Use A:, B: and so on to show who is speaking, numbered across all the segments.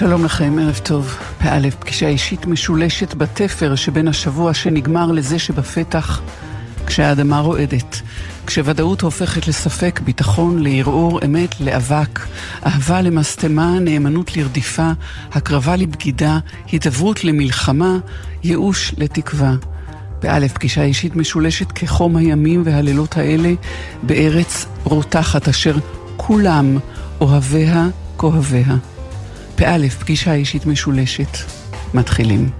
A: שלום לכם, ערב טוב. בא' פגישה אישית משולשת בתפר שבין השבוע שנגמר לזה שבפתח, כשהאדמה רועדת, כשוודאות הופכת לספק, ביטחון לערעור, אמת לאבק, אהבה למשטמה, נאמנות לרדיפה, הקרבה לבגידה, הידברות למלחמה, ייאוש לתקווה. באלף פגישה אישית משולשת כחום הימים והלילות האלה בארץ רותחת אשר כולם אוהביה כואביה. באלף פגישה אישית משולשת. מתחילים.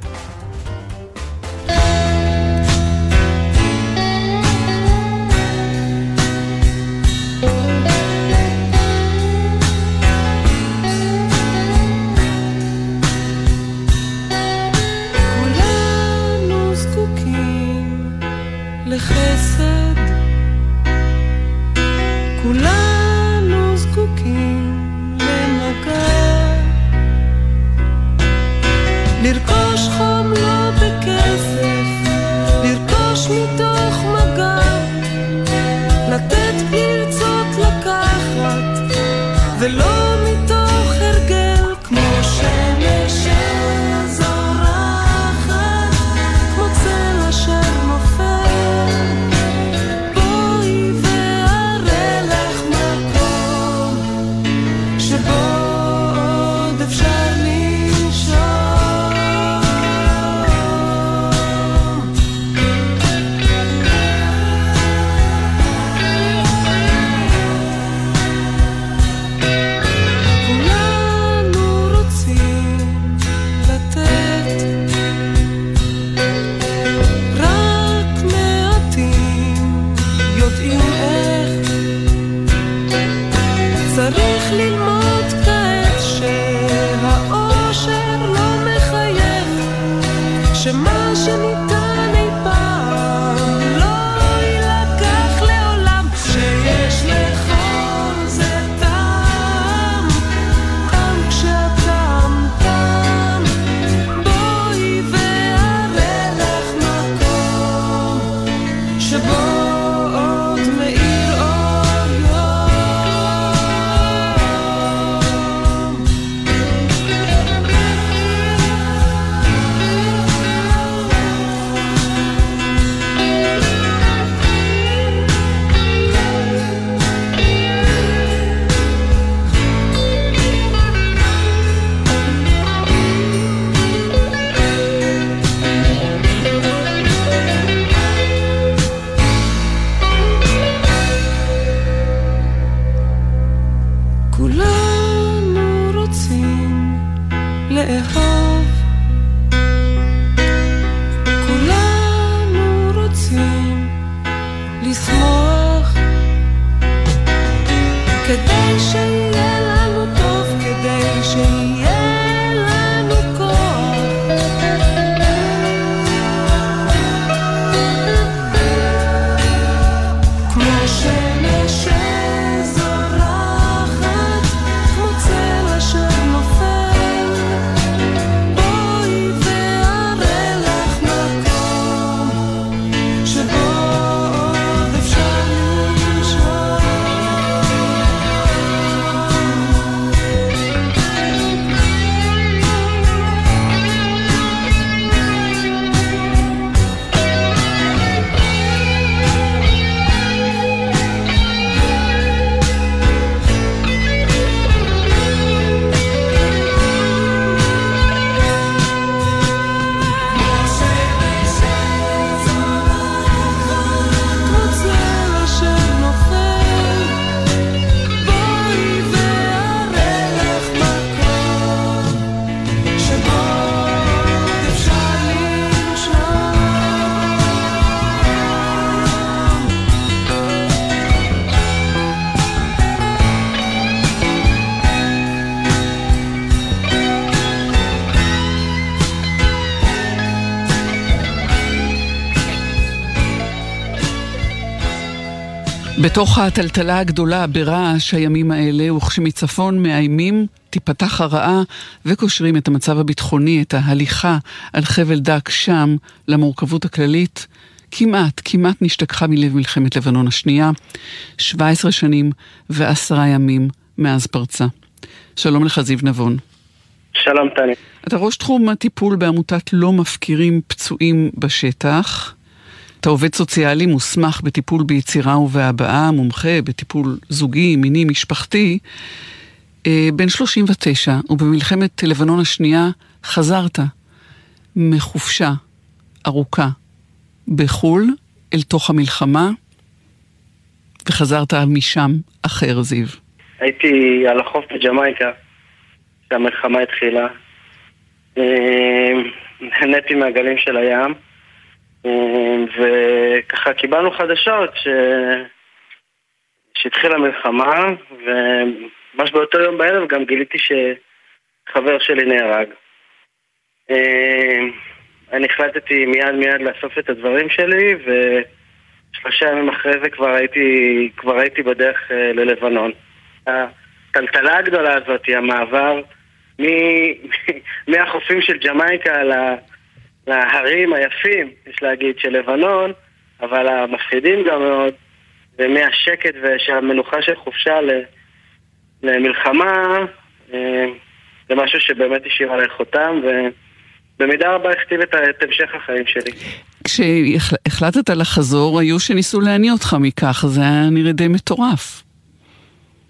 A: בתוך הטלטלה הגדולה ברעש הימים האלה, וכשמצפון מאיימים, תיפתח הרעה וקושרים את המצב הביטחוני, את ההליכה על חבל דק שם למורכבות הכללית, כמעט, כמעט נשתכחה מלב מלחמת לבנון השנייה, 17 שנים ועשרה ימים מאז פרצה. שלום לך זיו נבון.
B: שלום טני.
C: אתה ראש תחום הטיפול בעמותת לא מפקירים פצועים בשטח. אתה עובד סוציאלי מוסמך בטיפול ביצירה ובהבעה, מומחה בטיפול זוגי, מיני, משפחתי. אה, בן 39, ובמלחמת לבנון השנייה חזרת מחופשה ארוכה בחו"ל אל תוך המלחמה, וחזרת משם אחר, זיו.
B: הייתי על החוף בג'מייקה, כשהמלחמה התחילה. אה, נהניתי מהגלים של הים, וככה קיבלנו חדשות ש... שהתחילה מלחמה, וממש באותו יום בערב גם גיליתי שחבר שלי נהרג. אה, אני החלטתי מיד מיד לאסוף את הדברים שלי, ושלושה ימים אחרי זה כבר הייתי, כבר הייתי בדרך ללבנון. הטלטלה הגדולה הזאת, המעבר מהחופים של ג'מייקה להרים היפים, יש להגיד, של לבנון, אבל המפחידים גם מאוד, ומהשקט והמנוחה של חופשה למלחמה, אה, זה משהו שבאמת השאיר עליי חותם, ובמידה רבה הכתיב את, את המשך החיים שלי.
C: כשהחלטת לחזור, היו שניסו להניע אותך מכך, זה היה נראה די מטורף.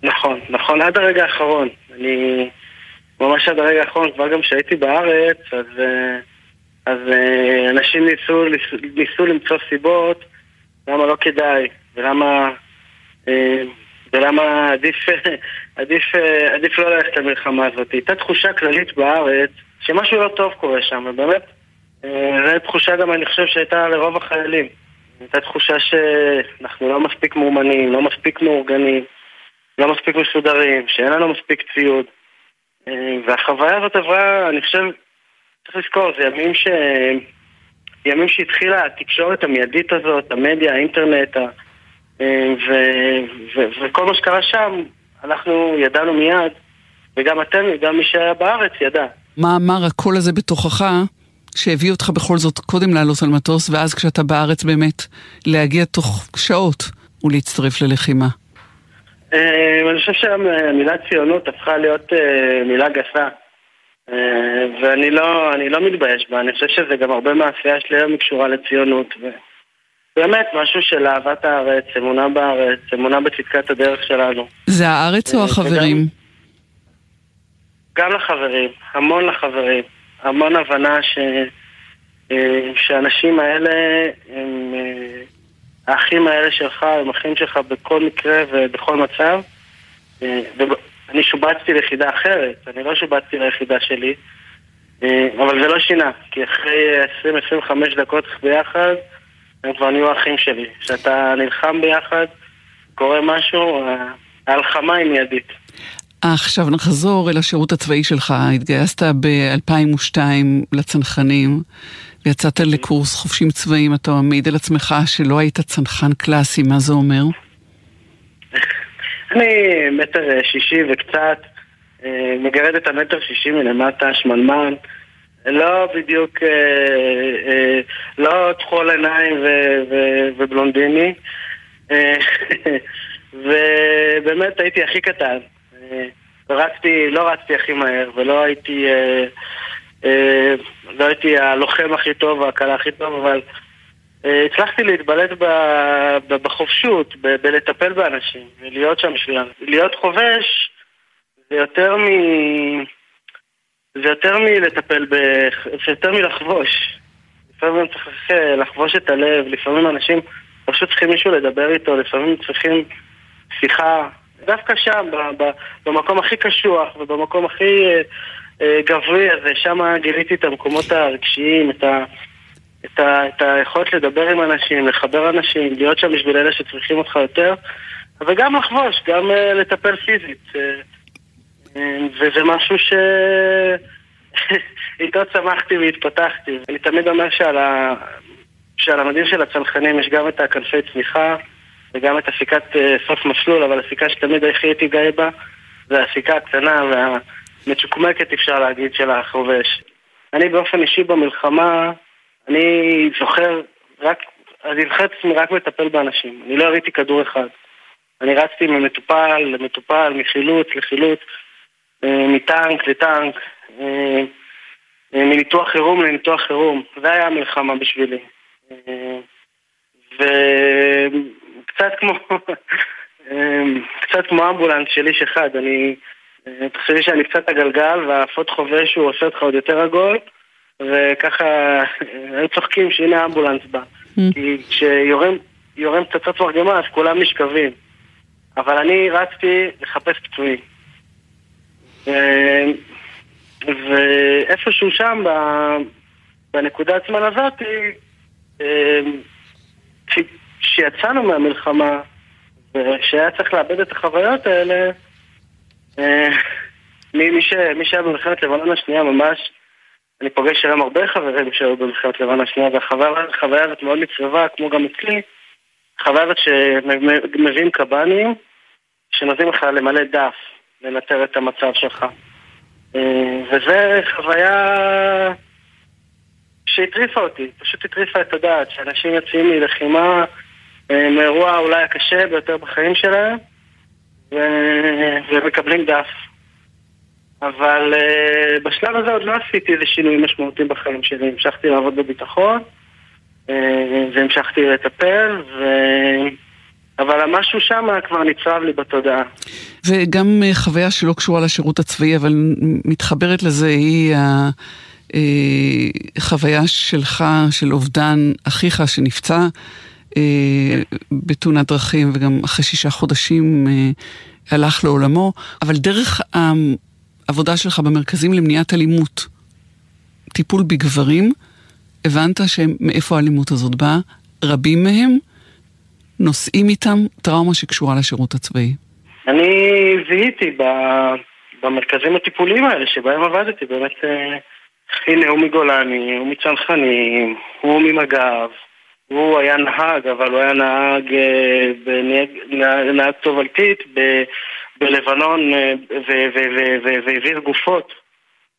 B: נכון, נכון, עד הרגע האחרון. אני ממש עד הרגע האחרון, כבר גם כשהייתי בארץ, אז, אה, אז אה, אנשים ניסו, ניסו למצוא סיבות למה לא כדאי, ולמה, אה, ולמה עדיף, עדיף, עדיף לא ללכת למלחמה הזאת. הייתה תחושה כללית בארץ שמשהו לא טוב קורה שם, ובאמת, זו תחושה גם, אני חושב, שהייתה לרוב החיילים. הייתה תחושה שאנחנו לא מספיק מאומנים, לא מספיק מאורגנים. לא מספיק מסודרים, שאין לנו מספיק ציוד. אה, והחוויה הזאת עברה, אני חושב, צריך לזכור, זה ימים ש... ימים שהתחילה התקשורת המיידית הזאת, המדיה, האינטרנט, ה... אה, ו... ו... וכל מה שקרה שם, אנחנו ידענו מיד, וגם אתם, גם מי שהיה בארץ ידע.
C: מה אמר הקול הזה בתוכך שהביא אותך בכל זאת קודם לעלות על מטוס, ואז כשאתה בארץ באמת להגיע תוך שעות ולהצטרף ללחימה?
B: אה, אני חושב שהמילה ציונות הפכה להיות אה, מילה גסה. אה, ואני לא, לא מתבייש בה, אני חושב שזה גם הרבה מהעשייה שלי היום קשורה לציונות. באמת, משהו של אהבת הארץ, אמונה בארץ, אמונה בצדקת הדרך שלנו.
C: זה הארץ או החברים?
B: גם לחברים, המון לחברים. המון הבנה ש... שהאנשים האלה הם... האחים האלה שלך הם אחים שלך בכל מקרה ובכל מצב. אה, ואני שובצתי ליחידה אחרת, אני לא שובצתי ליחידה שלי, אה, אבל זה לא שינה, כי אחרי 20-25 דקות ביחד, הם כבר נהיו אחים שלי. כשאתה נלחם ביחד, קורה משהו, ההלחמה היא מיידית.
C: עכשיו נחזור אל השירות הצבאי שלך. התגייסת ב-2002 לצנחנים. ויצאת לקורס חופשים צבאיים, אתה מעיד על עצמך שלא היית צנחן קלאסי, מה זה אומר?
B: אני מטר שישי וקצת, אה, מגרד את המטר שישי מלמטה, שמנמן, לא בדיוק, אה, אה, לא טחול עיניים ובלונדיני, ובאמת הייתי הכי קטן. רצתי, לא רצתי הכי מהר, ולא הייתי... לא הייתי הלוחם הכי טוב, הקלה הכי טוב, אבל הצלחתי להתבלט בחופשות, בלטפל באנשים, ולהיות שם בשבילם. להיות חובש זה יותר מ... זה יותר מלטפל ב... זה יותר מלחבוש. לפעמים צריך אה, לחבוש את הלב, לפעמים אנשים פשוט צריכים מישהו לדבר איתו, לפעמים צריכים שיחה. דווקא שם, במקום הכי קשוח ובמקום הכי אה, גברי, אז שם גיליתי את המקומות הרגשיים, את, ה, את, ה, את היכולת לדבר עם אנשים, לחבר אנשים, להיות שם בשביל אלה שצריכים אותך יותר, וגם לחבוש, גם uh, לטפל פיזית. Uh, uh, וזה משהו ש... איתו צמחתי והתפתחתי. אני תמיד אומר שעל, ה... שעל המדים של הצנחנים יש גם את הכנפי צמיחה וגם את הסיכת uh, סוף מסלול, אבל הסיכה שתמיד הכי הייתי גאה בה זה הסיכה הקטנה וה... מצ'וקמקת אפשר להגיד של החובש. אני באופן אישי במלחמה, אני זוכר רק, אני עצמי רק מטפל באנשים. אני לא הראיתי כדור אחד. אני רצתי ממטופל למטופל, מחילוץ לחילוץ, אה, מטנק לטנק, מניתוח חירום לניתוח חירום. זה היה המלחמה בשבילי. וקצת כמו, קצת כמו אמבולנס של איש אחד, אני, תחשבי שאני קצת הגלגל והאפות חובש הוא עושה אותך עוד יותר עגול וככה היו צוחקים שהנה האמבולנס בא. Mm. כי כשיורם פצצות מרגמה אז כולם נשכבים. אבל אני רצתי לחפש פצועים. ואיפשהו שם, בנקודת זמן הזאת, כשיצאנו מהמלחמה, ושהיה צריך לאבד את החוויות האלה, מי, ש, מי שהיה במלחמת לבנון השנייה ממש, אני פוגש היום הרבה חברים שהיו במלחמת לבנון השנייה, והחוויה הזאת מאוד נצרבה, כמו גם אצלי, החוויה הזאת שמביאים קב"נים, שנותנים לך למלא דף, לנטר את המצב שלך. וזה חוויה שהטריפה אותי, פשוט הטריפה את הדעת, שאנשים יוצאים מלחימה, אה, מאירוע אולי הקשה ביותר בחיים שלהם. ומקבלים דף. אבל uh, בשלב הזה עוד לא עשיתי איזה שינויים משמעותיים בחיים שלי. המשכתי לעבוד בביטחון, uh, והמשכתי לטפל, ו... אבל המשהו שם כבר נצרב לי בתודעה.
C: וגם חוויה שלא קשורה לשירות הצבאי, אבל מתחברת לזה, היא החוויה שלך, של אובדן אחיך שנפצע. אה, בתאונת דרכים, וגם אחרי שישה חודשים אה, הלך לעולמו, אבל דרך העבודה שלך במרכזים למניעת אלימות, טיפול בגברים, הבנת שמאיפה האלימות הזאת באה? רבים מהם נושאים איתם טראומה שקשורה לשירות הצבאי.
B: אני זיהיתי במרכזים הטיפוליים האלה שבהם עבדתי, באמת, אה, הנה הוא מגולני, הוא מצנחנים, הוא ממג"ב, הוא היה נהג, אבל הוא היה נהג, אה, נהג תובלתית בלבנון אה, והעביר גופות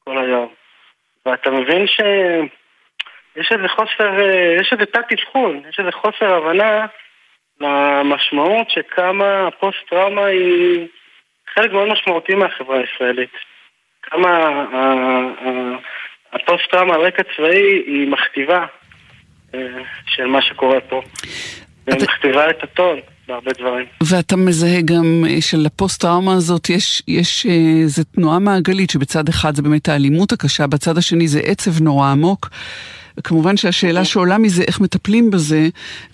B: כל היום. ואתה מבין שיש איזה חוסר, אה, יש איזה תת-אבחון, יש איזה חוסר הבנה למשמעות שכמה הפוסט-טראומה היא חלק מאוד משמעותי מהחברה הישראלית. כמה הפוסט-טראומה על רקע צבאי היא מכתיבה של מה שקורה פה. ומכתיבה את הטון בהרבה דברים.
C: ואתה מזהה גם אה, שלפוסט-טראומה הזאת יש, יש איזו אה, תנועה מעגלית, שבצד אחד זה באמת האלימות הקשה, בצד השני זה עצב נורא עמוק. כמובן שהשאלה אוקיי. שעולה מזה, איך מטפלים בזה,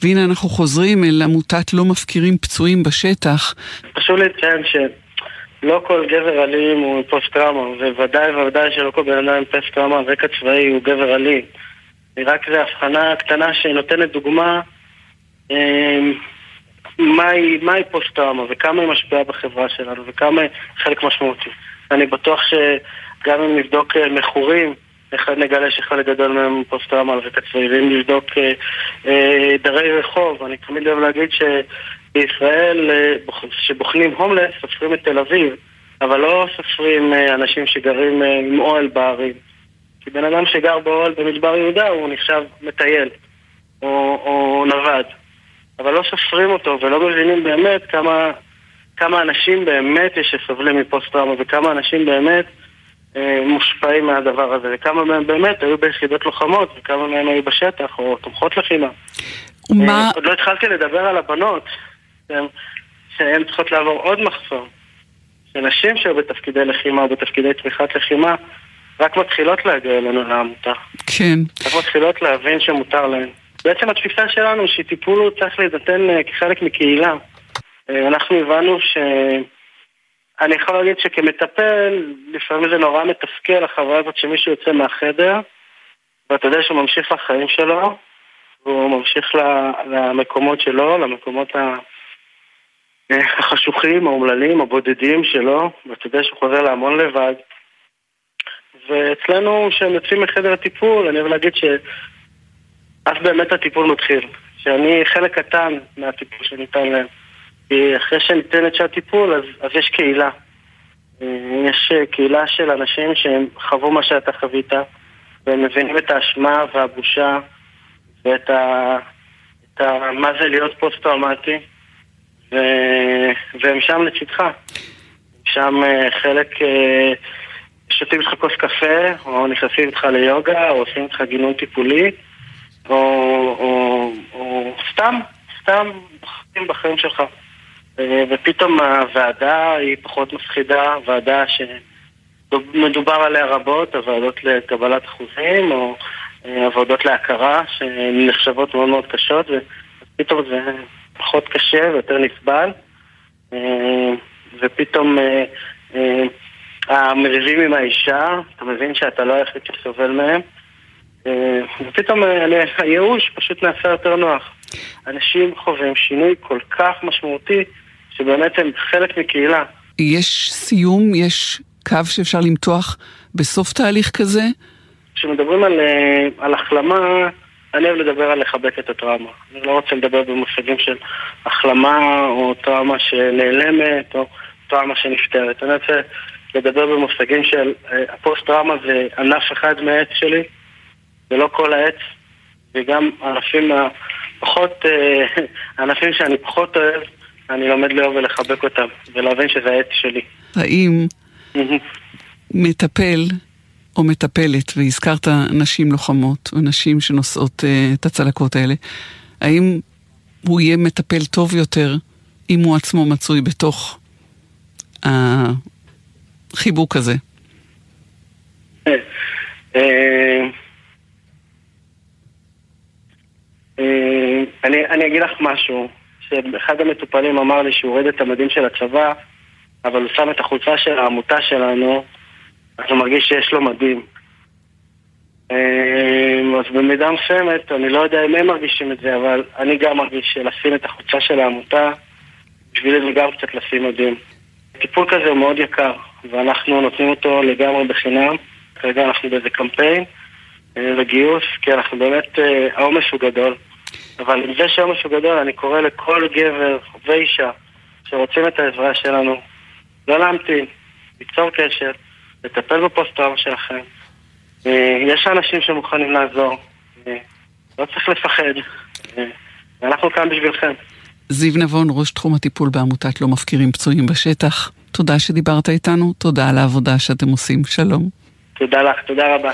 C: והנה אנחנו חוזרים אל עמותת לא מפקירים פצועים בשטח.
B: חשוב לציין שלא כל גבר אלים הוא פוסט-טראומה, וודאי וודאי שלא כל בן אדם עם פוסט-טראומה על רקע צבאי הוא גבר אלים. רק זו הבחנה קטנה שנותנת דוגמה אמ, מהי, מהי פוסט-טראומה וכמה היא משפיעה בחברה שלנו וכמה היא חלק משמעותי. אני בטוח שגם אם נבדוק אה, מכורים, נגלה שחלק גדול מהם פוסט-טראומה על רקע צבאי, ואם נבדוק אה, אה, דרי רחוב, אני תמיד אוהב להגיד שבישראל, כשבוחנים הומלס, סופרים את תל אביב, אבל לא סופרים אנשים שגרים עם אוהל בערים. כי בן אדם שגר באוהל במדבר יהודה הוא נחשב מטייל או, או נווד אבל לא סופרים אותו ולא מבינים באמת כמה, כמה אנשים באמת יש שסובלים מפוסט-טראומה וכמה אנשים באמת אה, מושפעים מהדבר הזה וכמה מהם באמת היו ביחידות לוחמות וכמה מהם היו בשטח או תומכות לחימה. ומה... אה, עוד לא התחלתי לדבר על הבנות שהן צריכות לעבור עוד מחסום. שנשים שהיו בתפקידי לחימה או בתפקידי תמיכת לחימה רק מתחילות להגיע אלינו לעמותה.
C: כן.
B: רק מתחילות להבין שמותר להן. בעצם התפיסה שלנו שטיפול הוא צריך להינתן אה, כחלק מקהילה. אה, אנחנו הבנו ש... אני יכול להגיד שכמטפל, לפעמים זה נורא מתסכל החוויה הזאת שמישהו יוצא מהחדר, ואתה יודע שהוא ממשיך לחיים שלו, והוא ממשיך למקומות שלו, למקומות אה, החשוכים, האומללים, הבודדים שלו, ואתה יודע שהוא חוזר להמון לבד. ואצלנו, כשהם יוצאים מחדר הטיפול, אני אוהב להגיד שאז באמת הטיפול מתחיל. שאני חלק קטן מהטיפול שניתן להם. כי אחרי שניתן את טיפול, אז, אז יש קהילה. יש קהילה של אנשים שהם חוו מה שאתה חווית, והם מבינים את האשמה והבושה, ואת ה... את ה... מה זה להיות פוסט-טראומטי, ו... והם שם לצדך. שם אה, חלק... שותים איתך כוס קפה, או נכנסים איתך ליוגה, או עושים איתך גינון טיפולי, או, או, או סתם, סתם בחיים בחיים שלך. אה, ופתאום הוועדה היא פחות מפחידה, ועדה שמדובר עליה רבות, הוועדות לקבלת אחוזים, או אה, עבודות להכרה, שהן נחשבות מאוד מאוד קשות, ופתאום זה פחות קשה ויותר נסבל. אה, ופתאום המריבים עם האישה, אתה מבין שאתה לא היחיד שסובל מהם. ופתאום הייאוש פשוט נעשה יותר נוח. אנשים חווים שינוי כל כך משמעותי שבאמת הם חלק מקהילה.
C: יש סיום, יש קו שאפשר למתוח בסוף תהליך כזה?
B: כשמדברים על, אה, על החלמה, אני אוהב לדבר על לחבק את הטראומה. אני לא רוצה לדבר במושגים של החלמה או טראומה שנעלמת או טראומה שנפטרת. אני רוצה לדבר במושגים של אה, הפוסט-טראומה זה ענף אחד מהעץ שלי, זה לא כל העץ, וגם ענפים הפחות, אה, ענפים שאני פחות אוהב, אני לומד לאהוב ולחבק אותם, ולהבין שזה העץ שלי.
C: האם מטפל או מטפלת, והזכרת נשים לוחמות, או נשים שנושאות uh, את הצלקות האלה, האם הוא יהיה מטפל טוב יותר אם הוא עצמו מצוי בתוך החיבוק הזה?
B: אה, אה, אני אגיד לך משהו. שאחד המטופלים אמר לי שהוא הוריד את המדים של הצבא, אבל הוא שם את החולצה של העמותה שלנו, אז הוא מרגיש שיש לו מדים. אמ, אז במידה מסוימת, אני לא יודע אם הם מרגישים את זה, אבל אני גם מרגיש שלשים את החולצה של העמותה, בשבילי זה גם קצת לשים מדים. טיפול כזה הוא מאוד יקר, ואנחנו נותנים אותו לגמרי בחינם. כרגע אנחנו באיזה קמפיין וגיוס, אה, כי אנחנו באמת, אה, העומס הוא גדול. אבל עם זה שהעומס הוא גדול, אני קורא לכל גבר ואישה שרוצים את העזרה שלנו, לא להמתין, ליצור קשר, לטפל בפוסט-טראומה שלכם. אה, יש אנשים שמוכנים לעזור, לא צריך לפחד, ואנחנו כאן בשבילכם.
C: זיו נבון, ראש תחום הטיפול בעמותת לא מפקירים פצועים בשטח. תודה שדיברת איתנו, תודה על העבודה שאתם עושים. שלום.
B: תודה לך, תודה רבה.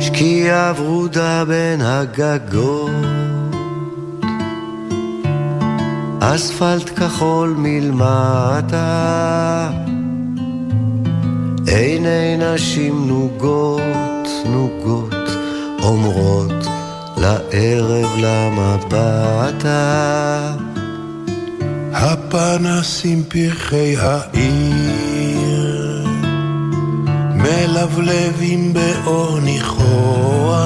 D: שקיעה ורודה בין הגגות, אספלט כחול מלמטה, עיני נשים נוגות, נוגות, אומרות לערב למבטה.
E: הפנסים פרחי העיר מלבלבים באור ניחוח,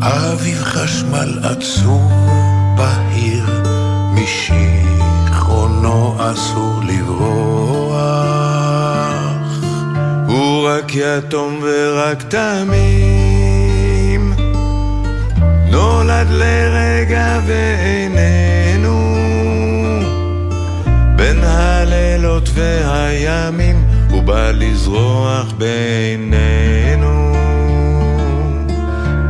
E: אביב חשמל עצור בהיר, משיכרונו אסור לברוח. רק יתום ורק תמים, נולד לרגע ואיננו. בין הלילות והימים הוא בא לזרוח בינינו.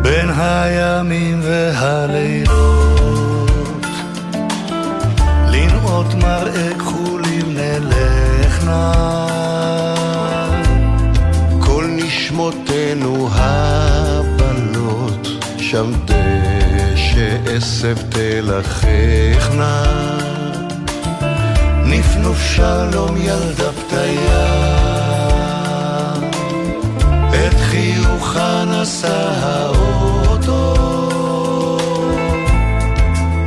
D: בין הימים והלילות לנעות מראה כחולים נלך נא נשמותינו הבלות שם דשא עשב תלככנה נפנוף שלום ילדה פתיה. את חיוכה נשא האוטו.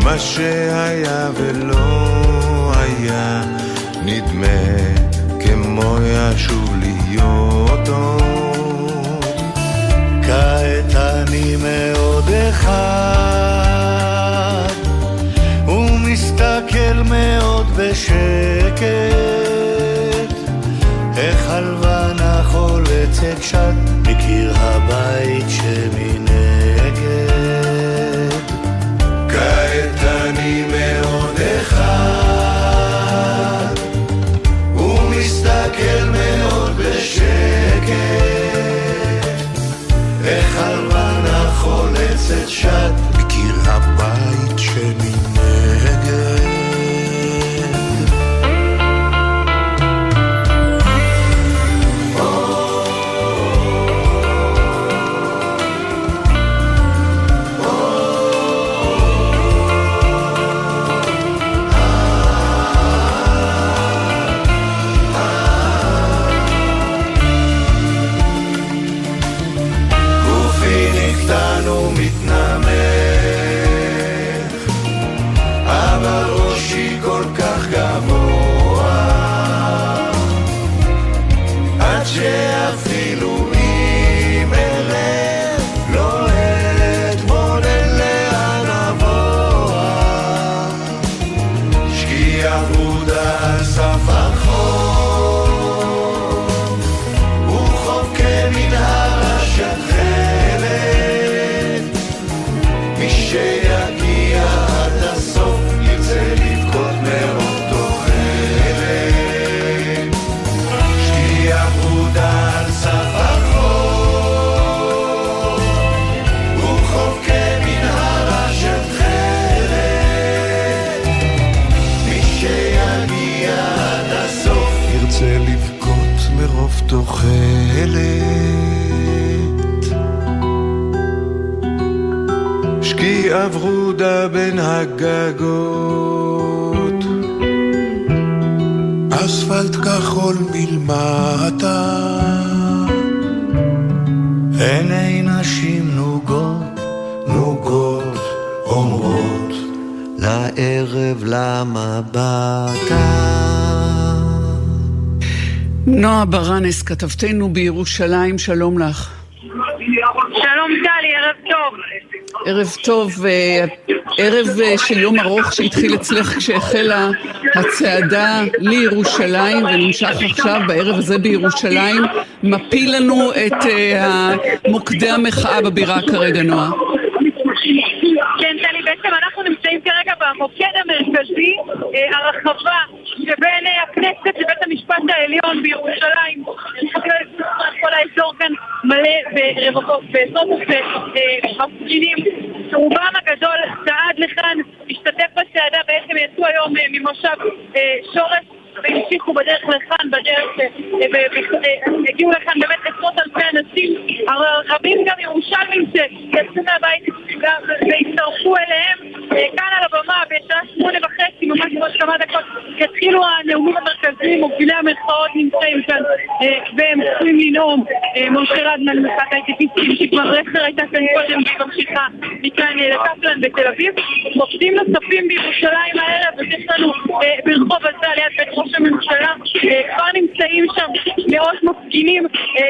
E: מה שהיה ולא היה נדמה כמו ישוב להיות
D: חולצת שט מקיר הבית שקיעה ורודה בין הגגות, אספלט כחול מלמטה, עיני נשים נוגות, נוגות, אומרות לערב למבטה.
C: נועה ברנס, כתבתנו בירושלים, שלום לך.
F: ערב טוב,
C: אה, ערב אה, של יום ארוך שהתחיל אצלך כשהחלה הצעדה לירושלים ונמשך עכשיו בערב הזה בירושלים, מפיל לנו את אה, מוקדי המחאה בבירה כרגע, נועה.
F: כן, טלי, בעצם אנחנו נמצאים כרגע במוקד המרכזי, הרחבה שבין הכנסת לבית המשפט העליון בירושלים. ברבבות, בעזרות מפגינים. רובם הגדול צעד לכאן, השתתף בצעדה, בעצם יצאו היום ממושב שורש והמשיכו בדרך לכאן, בדרך, הגיעו לכאן באמת עשרות אלפי אנשים, רבים גם ירושלמים שיצאו מהבית והצטרפו אליהם כאן על הבמה בשעה שמונה וחצי, ממש בעוד כמה דקות, יתחילו הנאומים המרכזיים, מובילי המחאות נמצאים כאן והם צריכים לנאום. משה רדמן, מחאת הייטקיסטים, שכבר רכר הייתה כאן קודם והיא ממשיכה מכאן לקפלן בתל אביב. מוקדים נוספים בירושלים הערב, אז יש לנו ברחוב הזה ליד בית ראש הממשלה, כבר נמצאים שם מאות מפגינים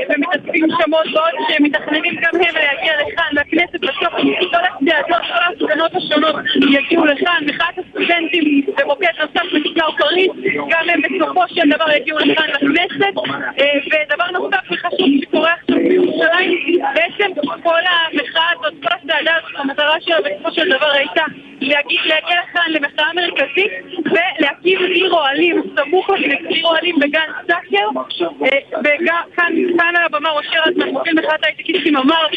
F: ומתאספים שם עוד ועוד שמתכננים גם הם להגיע לכאן, והכנסת בסוף כל הצעדות, כל ההפגנות השונות יגיעו לכאן, מחאת הסטודנטים במוקד נוסף בכיכר פריז, גם הם בסופו של דבר יגיעו לכאן לכנסת, ודבר נוסף וחשוב שקורה עכשיו בירושלים, בעצם כל המחאה הזאת, כל הצעדה המטרה שלה בסופו של דבר הייתה להגיע לכאן למחאה מרכזית ולהקים עיר אוהלים סמוך לעיר אוהלים בגן סאקר וכאן על הבמה ראשי רזמן, מוביל מחאת הייטקיסטים אמר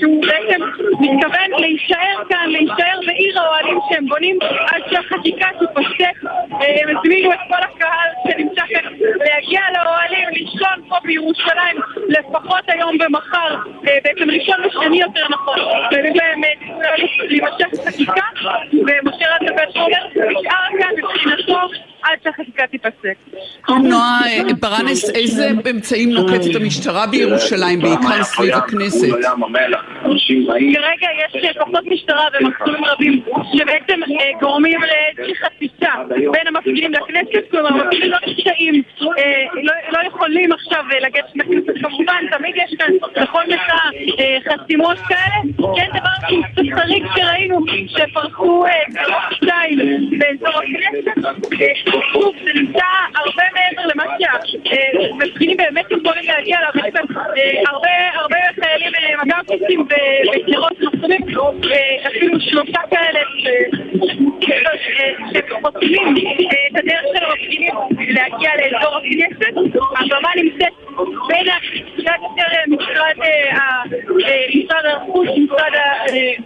F: שהוא בעצם מתכוון להישאר כאן, להישאר בעיר האוהלים שהם בונים עד שהחקיקה תיפסק הם הזמינו את כל הקהל שנמצא כאן להגיע לאוהלים, לישון פה בירושלים לפחות היום ומחר בעצם ראשון ושני יותר נכון ובאמת להימשך חקיקה ומשה רזמן נשאר כאן מבחינתו עד שהחקיקה תיפסק.
C: נועה ברנס, איזה אמצעים נוקטת המשטרה בירושלים, בעיקר סביב הכנסת?
F: כרגע יש כוחות משטרה ומחסומים רבים שבעצם גורמים לאיזושהי חציצה בין המפגינים לכנסת, כלומר המפגינים לא נשאים, לא יכולים עכשיו לגשת לכנסת כמובן, תמיד יש כאן בכל מחאה חסימות כאלה, כן דבר שהוא קצת חריג שראינו שפרחו שתיים באזור הכנסת זה נמצא הרבה מעבר למה שהמפגינים באמת יכולים להגיע אליו, יש כאן הרבה חיילים מג"בניקים ושדרות מחסומים, אפילו שלושה כאלה שחוסמים את הדרך של המפגינים להגיע לאזור הכנסת. הבמה נמצאת בין קצת יותר משרד החוץ, משרד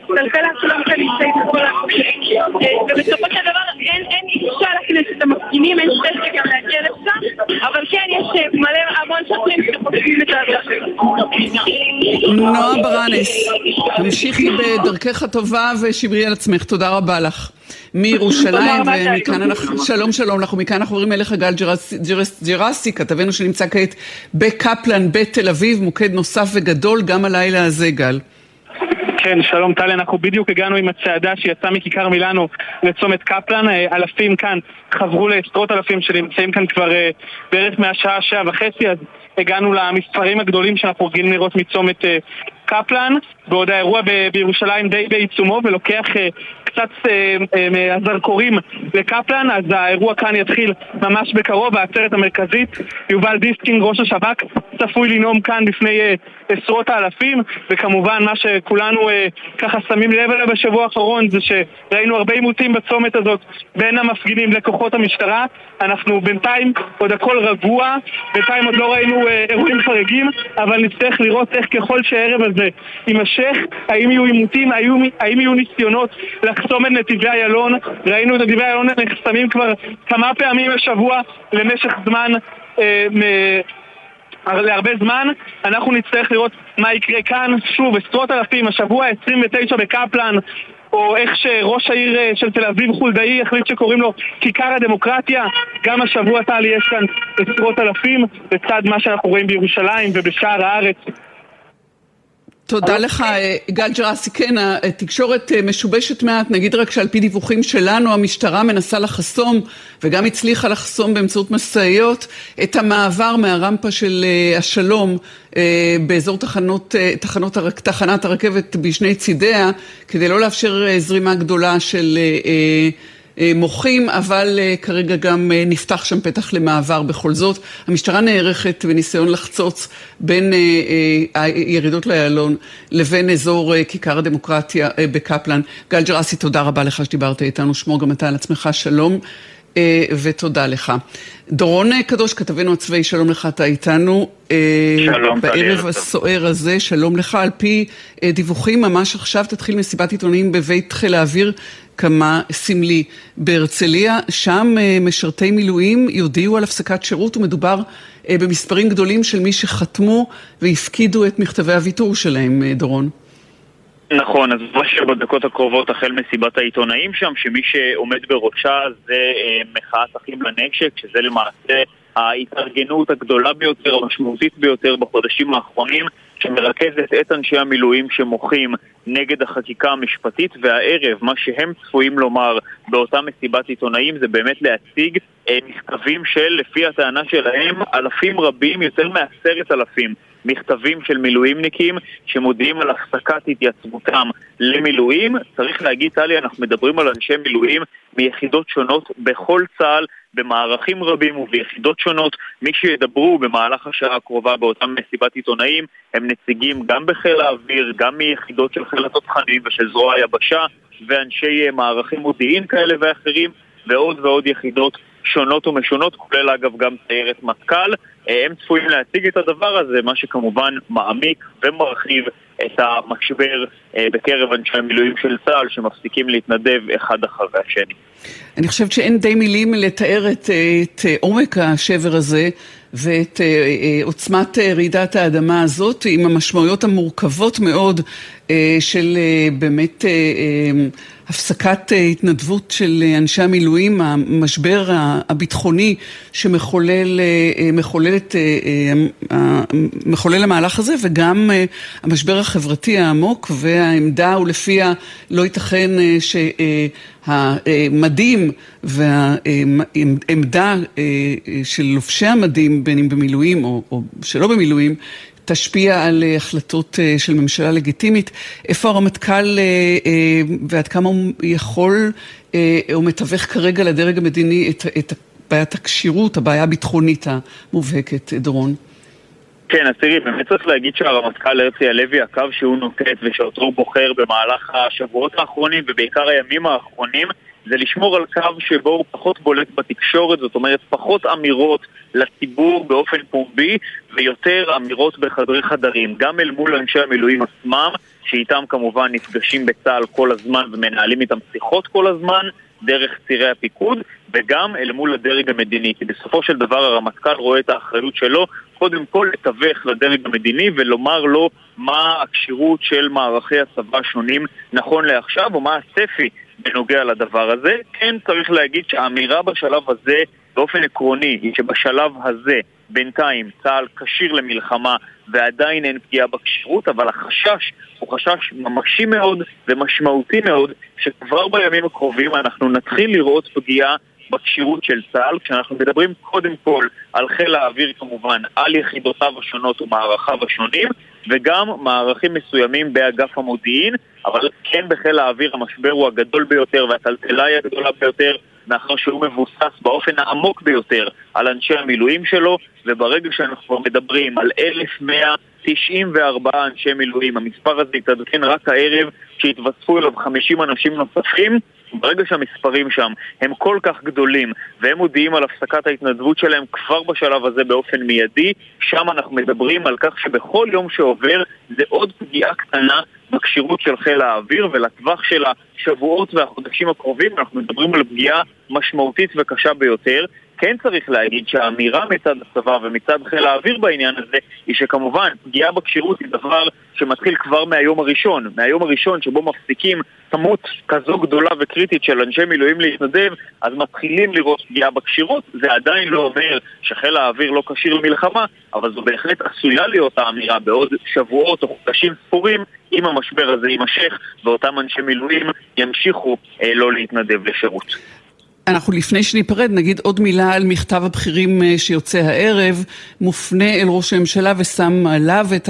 F: הכלכלה, כולם כאן נמצאים בכל ובסופו של דבר אין אישה לכנסת המפגינים, אין שטח גם להגיע לשם, אבל כן, יש מלא, המון שוטרים שחושבים את הדרך.
C: נועה ברנס, תמשיכי בדרכך הטובה ושמרי על עצמך, תודה רבה לך. מירושלים, ומכאן אנחנו, שלום שלום אנחנו, מכאן אנחנו עוברים אליך גל ג'רסי, כתבנו שנמצא כעת בקפלן בתל אביב, מוקד נוסף וגדול גם הלילה הזה, גל.
G: כן, שלום טלי, אנחנו בדיוק הגענו עם הצעדה שיצאה מכיכר מילאנו לצומת קפלן, אלפים כאן חברו לעשרות אלפים שנמצאים כאן כבר בערך מהשעה, שעה וחצי, אז הגענו למספרים הגדולים שאנחנו רגילים לראות מצומת קפלן, בעוד האירוע בירושלים די בעיצומו ולוקח קצת מהזרקורים לקפלן, אז האירוע כאן יתחיל ממש בקרוב, העצרת המרכזית, יובל דיסקין, ראש השב"כ, צפוי לנאום כאן בפני עשרות האלפים, וכמובן מה שכולנו ככה שמים לב אליו בשבוע האחרון זה שראינו הרבה עימותים בצומת הזאת בין המפגינים לכוחות המשטרה, אנחנו בינתיים עוד הכל רגוע, בינתיים עוד לא ראינו אירועים חריגים, אבל נצטרך לראות איך ככל שהערב הזה יימשך, האם יהיו עימותים, האם יהיו ניסיונות לחסום את נתיבי איילון, ראינו את נתיבי איילון נחסמים כבר כמה פעמים בשבוע למשך זמן אה, להרבה זמן, אנחנו נצטרך לראות מה יקרה כאן, שוב, עשרות אלפים, השבוע 29 בקפלן, או איך שראש העיר אה, של תל אביב חולדאי החליט שקוראים לו כיכר הדמוקרטיה, גם השבוע טלי יש כאן עשרות אלפים, לצד מה שאנחנו רואים בירושלים ובשאר הארץ
C: תודה לך, אה, גל ג'רסי. כן, התקשורת אה, משובשת מעט, נגיד רק שעל פי דיווחים שלנו, המשטרה מנסה לחסום, וגם הצליחה לחסום באמצעות משאיות, את המעבר מהרמפה של אה, השלום באזור תחנות, תחנות, תחנת הרכבת בשני צידיה, כדי לא לאפשר זרימה גדולה של... אה, מוחים, אבל אה, כרגע גם אה, נפתח שם פתח למעבר בכל זאת. המשטרה נערכת בניסיון לחצוץ בין הירידות לאיילון לבין אזור כיכר הדמוקרטיה בקפלן. גל ג'רסי, תודה רבה לך שדיברת איתנו, שמור גם אתה על עצמך, שלום. ותודה לך. דורון קדוש, כתבנו הצבאי, שלום לך, אתה איתנו.
H: שלום,
C: בערב הסוער הזה, שלום לך. על פי דיווחים, ממש עכשיו תתחיל מסיבת עיתונאים בבית חיל האוויר כמה סמלי בהרצליה, שם אה, משרתי מילואים יודיעו על הפסקת שירות ומדובר אה, במספרים גדולים של מי שחתמו והפקידו את מכתבי הוויתור שלהם, אה, דורון.
H: נכון, אז ממש בדקות הקרובות החל מסיבת העיתונאים שם, שמי שעומד בראשה זה מחאת אחים לנשק, שזה למעשה ההתארגנות הגדולה ביותר, המשמעותית ביותר בחודשים האחרונים, שמרכזת את אנשי המילואים שמוחים נגד החקיקה המשפטית, והערב מה שהם צפויים לומר באותה מסיבת עיתונאים זה באמת להציג אה, מכתבים של, לפי הטענה שלהם, אלפים רבים, יותר מעשרת אלפים מכתבים של מילואימניקים שמודיעים על הפסקת התייצבותם למילואים. צריך להגיד, טלי, אנחנו מדברים על אנשי מילואים מיחידות שונות בכל צה"ל, במערכים רבים וביחידות שונות. מי שידברו במהלך השעה הקרובה באותה מסיבת עיתונאים הם נציגים גם בחיל האוויר, גם מיחידות של חיל התותחנים ושל זרוע היבשה ואנשי מערכים מודיעין כאלה ואחרים ועוד ועוד יחידות שונות ומשונות, כולל אגב גם סיירת מטכ"ל. אה, הם צפויים להציג את הדבר הזה, מה שכמובן מעמיק ומרחיב את המשבר אה, בקרב אנשי המילואים של צה"ל שמפסיקים להתנדב אחד אחרי השני.
C: אני חושבת שאין די מילים לתאר את, את עומק השבר הזה ואת עוצמת רעידת האדמה הזאת עם המשמעויות המורכבות מאוד של באמת הפסקת אה, התנדבות של אה, אנשי המילואים, המשבר הביטחוני שמחולל אה, מחולל, את, מחולל המהלך הזה וגם המשבר החברתי העמוק והעמדה ולפיה לא ייתכן שהמדים והעמדה של לובשי המדים בין אם במילואים או, או שלא במילואים תשפיע על אה, החלטות אה, של ממשלה לגיטימית. איפה הרמטכ"ל אה, ועד כמה הוא יכול או מתווך כרגע לדרג המדיני את, את בעיית הכשירות, הבעיה הביטחונית המובהקת, דורון?
H: כן, אז תראי, באמת צריך להגיד שהרמטכ"ל הרצי הלוי, הקו שהוא נוקט ושאותו הוא בוחר במהלך השבועות האחרונים ובעיקר הימים האחרונים, זה לשמור על קו שבו הוא פחות בולט בתקשורת, זאת אומרת פחות אמירות לציבור באופן פומבי ויותר אמירות בחדרי חדרים, גם אל מול אנשי המילואים עצמם, שאיתם כמובן נפגשים בצה"ל כל הזמן ומנהלים איתם שיחות כל הזמן, דרך צירי הפיקוד, וגם אל מול הדרג המדיני, כי בסופו של דבר הרמטכ"ל רואה את האחריות שלו קודם כל לתווך לדרג המדיני ולומר לו מה הכשירות של מערכי הצבא השונים נכון לעכשיו, או מה הצפי בנוגע לדבר הזה. כן צריך להגיד שהאמירה בשלב הזה באופן עקרוני היא שבשלב הזה בינתיים צה"ל כשיר למלחמה ועדיין אין פגיעה בכשירות, אבל החשש הוא חשש ממשי מאוד ומשמעותי מאוד שכבר בימים הקרובים אנחנו נתחיל לראות פגיעה בכשירות של צה"ל, כשאנחנו מדברים קודם כל על חיל האוויר כמובן, על יחידותיו השונות ומערכיו השונים, וגם מערכים מסוימים באגף המודיעין, אבל כן בחיל האוויר המשבר הוא הגדול ביותר והטלטלה היא הגדולה ביותר, מאחר שהוא מבוסס באופן העמוק ביותר על אנשי המילואים שלו, וברגע שאנחנו כבר מדברים על 1,194 אנשי מילואים, המספר הזה יתעדכן רק הערב, שהתווספו אליו 50 אנשים נוספים, ברגע שהמספרים שם הם כל כך גדולים והם מודיעים על הפסקת ההתנדבות שלהם כבר בשלב הזה באופן מיידי, שם אנחנו מדברים על כך שבכל יום שעובר זה עוד פגיעה קטנה בכשירות של חיל האוויר ולטווח של השבועות והחודשים הקרובים אנחנו מדברים על פגיעה משמעותית וקשה ביותר כן צריך להגיד שהאמירה מצד הצבא ומצד חיל האוויר בעניין הזה היא שכמובן פגיעה בכשירות היא דבר שמתחיל כבר מהיום הראשון. מהיום הראשון שבו מפסיקים כמות כזו גדולה וקריטית של אנשי מילואים להתנדב, אז מתחילים לראות פגיעה בכשירות. זה עדיין לא אומר שחיל האוויר לא כשיר למלחמה, אבל זו בהחלט עשויה להיות האמירה בעוד שבועות או חודשים ספורים אם המשבר הזה יימשך ואותם אנשי מילואים ימשיכו אה, לא להתנדב לשירות.
C: אנחנו לפני שניפרד נגיד עוד מילה על מכתב הבכירים אה, שיוצא הערב, מופנה אל ראש הממשלה ושם עליו את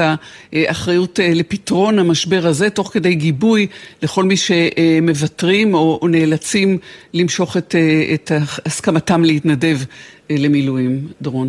C: האחריות אה, לפתרון המשבר הזה, תוך כדי גיבוי לכל מי שמוותרים או, נאלצים למשוך את, אה, את הסכמתם להתנדב למילואים. דורון.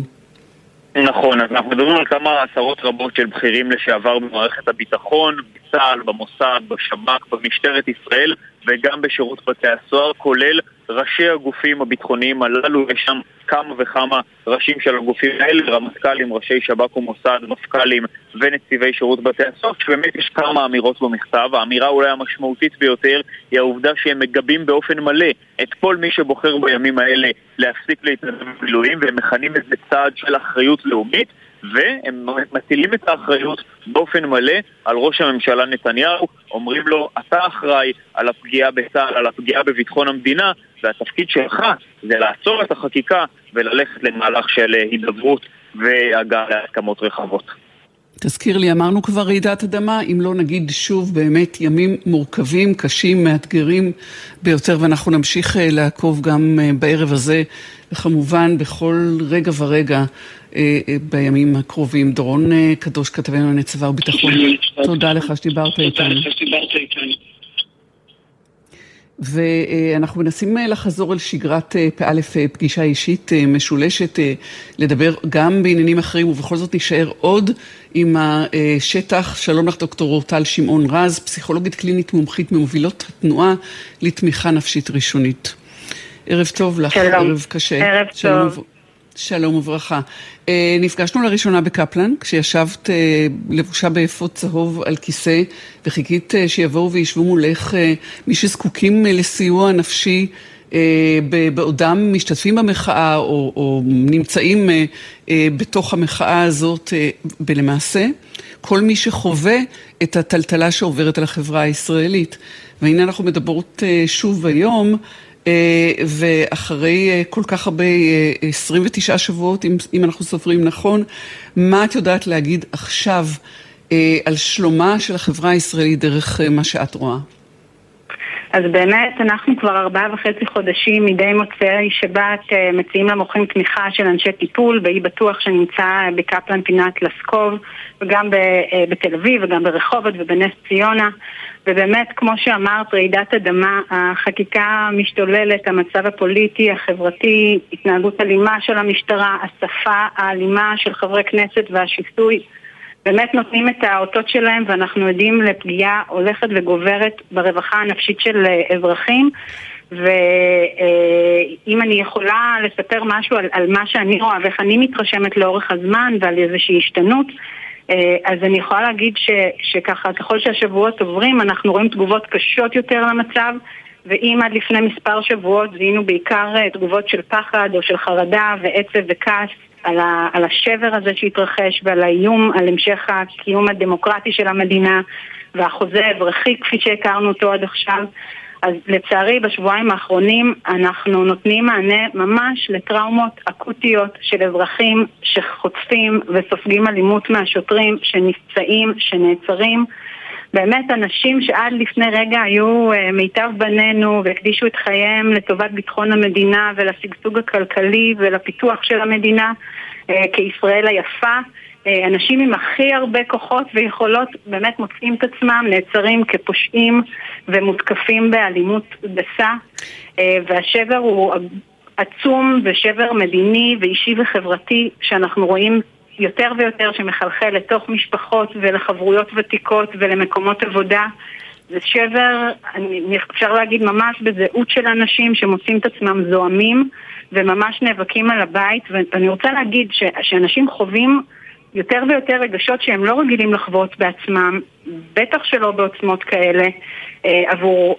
H: נכון, אז אנחנו מדברים על כמה עשרות רבות של בכירים לשעבר במערכת הביטחון, בצה"ל, במוסד, בשב"כ, במשטרת ישראל וגם בשירות בתי הסוהר, כולל ראשי הגופים הביטחוניים הללו, יש שם כמה וכמה ראשים של הגופים האלה, רמטכ"לים, ראשי שב"כ ומוסד, מפכ"לים ונציבי שירות בתי הסוהר, שבאמת יש כמה אמירות במכתב. האמירה אולי המשמעותית ביותר היא העובדה שהם מגבים באופן מלא את כל מי שבוחר בימים האלה להפסיק להתנדב במילואים, והם מכנים את זה צעד של אחריות לאומית. והם מטילים את האחריות באופן מלא על ראש הממשלה נתניהו, אומרים לו, אתה אחראי על הפגיעה בצה"ל, על הפגיעה בביטחון המדינה, והתפקיד שלך זה לעצור את החקיקה וללכת למהלך של הידברות והגעה להסכמות רחבות.
C: תזכיר לי, אמרנו כבר רעידת אדמה, אם לא נגיד שוב באמת ימים מורכבים, קשים, מאתגרים ביותר, ואנחנו נמשיך אה, לעקוב גם אה, בערב הזה, וכמובן בכל רגע ורגע בימים הקרובים. דורון קדוש, כתבנו צבא וביטחון, תודה לך שדיברת איתנו. ואנחנו מנסים אה, לחזור אל שגרת אה, פא' אה, פגישה אישית משולשת, לדבר גם בעניינים אחרים, ובכל זאת נשאר עוד עם השטח. שלום לך דוקטור אורטל שמעון רז, פסיכולוגית קלינית מומחית ממובילות התנועה לתמיכה נפשית ראשונית. ערב טוב לך,
I: שלום.
C: ערב קשה.
I: ערב
C: שלום
I: טוב.
C: שלום וברכה. אה, נפגשנו לראשונה בקפלן, כשישבת אה, לבושה באפוד צהוב על כיסא, וחיכית אה, שיבואו וישבו מולך מי שזקוקים לסיוע נפשי בעודם משתתפים במחאה או, או נמצאים בתוך המחאה הזאת, ולמעשה כל מי שחווה את הטלטלה שעוברת על החברה הישראלית. והנה אנחנו מדברות שוב היום ואחרי אה, כל כך הרבה, 29 אה, שבועות, אם אנחנו סופרים נכון, מה את יודעת להגיד עכשיו על שלומה של החברה הישראלית דרך מה שאת רואה?
I: אז באמת, אנחנו כבר ארבעה וחצי חודשים מדי מוצאי שבת מציעים למוחים תמיכה של אנשי טיפול, באי בטוח שנמצא בקפלן פינת לסקוב, וגם בתל אביב וגם ברחובות ובנס ציונה. ובאמת, כמו שאמרת, רעידת אדמה, החקיקה משתוללת, המצב הפוליטי, החברתי, התנהגות אלימה של המשטרה, השפה האלימה של חברי כנסת והשיסוי, באמת נותנים את האותות שלהם ואנחנו עדים לפגיעה הולכת וגוברת ברווחה הנפשית של אזרחים. ואם אני יכולה לספר משהו על, על מה שאני רואה ואיך אני מתרשמת לאורך הזמן ועל איזושהי השתנות, אה, אז אני יכולה להגיד ש, שככה, ככל שהשבועות עוברים, אנחנו רואים תגובות קשות יותר למצב, ואם עד לפני מספר שבועות זיהינו בעיקר אה, תגובות של פחד או של חרדה ועצב וכעס על, ה, על השבר הזה שהתרחש ועל האיום על המשך הקיום הדמוקרטי של המדינה והחוזה האזרחי כפי שהכרנו אותו עד עכשיו, אז לצערי בשבועיים האחרונים אנחנו נותנים מענה ממש לטראומות אקוטיות של אזרחים שחוטפים וסופגים אלימות מהשוטרים, שנפצעים, שנעצרים. באמת אנשים שעד לפני רגע היו uh, מיטב בנינו והקדישו את חייהם לטובת ביטחון המדינה ולשגשוג הכלכלי ולפיתוח של המדינה uh, כישראל היפה. אה, אנשים עם הכי הרבה כוחות ויכולות באמת מוצאים את עצמם נעצרים כפושעים ומותקפים באלימות גסה אה, והשבר הוא עצום ושבר מדיני ואישי וחברתי שאנחנו רואים יותר ויותר שמחלחל לתוך משפחות ולחברויות ותיקות ולמקומות עבודה. זה שבר, אני, אפשר להגיד ממש בזהות של אנשים שמוצאים את עצמם זועמים וממש נאבקים על הבית ואני רוצה להגיד ש, שאנשים חווים יותר ויותר רגשות שהם לא רגילים לחוות בעצמם, בטח שלא בעוצמות כאלה, אה, עבור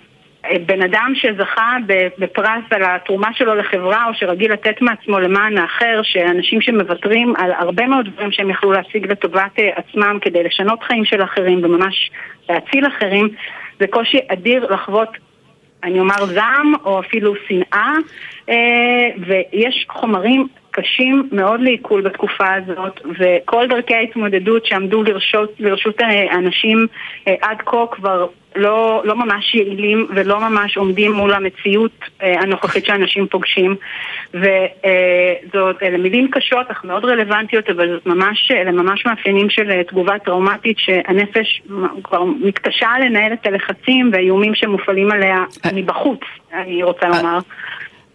I: בן אדם שזכה בפרס על התרומה שלו לחברה או שרגיל לתת מעצמו למען האחר, שאנשים שמוותרים על הרבה מאוד דברים שהם יכלו להשיג לטובת אה, עצמם כדי לשנות חיים של אחרים וממש להציל אחרים, זה קושי אדיר לחוות אני אומר זעם או אפילו שנאה. אה, ויש חומרים קשים מאוד לעיכול בתקופה הזאת וכל דרכי ההתמודדות שעמדו לרשות, לרשות האנשים עד כה כבר לא, לא ממש יעילים ולא ממש עומדים מול המציאות אה, הנוכחית שאנשים פוגשים וזאת, אלה מילים קשות אך מאוד רלוונטיות אבל זאת ממש, אלה ממש מאפיינים של אה, תגובה טראומטית שהנפש כבר מתקשה לנהל את הלחצים והאיומים שמופעלים עליה אה, מבחוץ, אני רוצה לומר.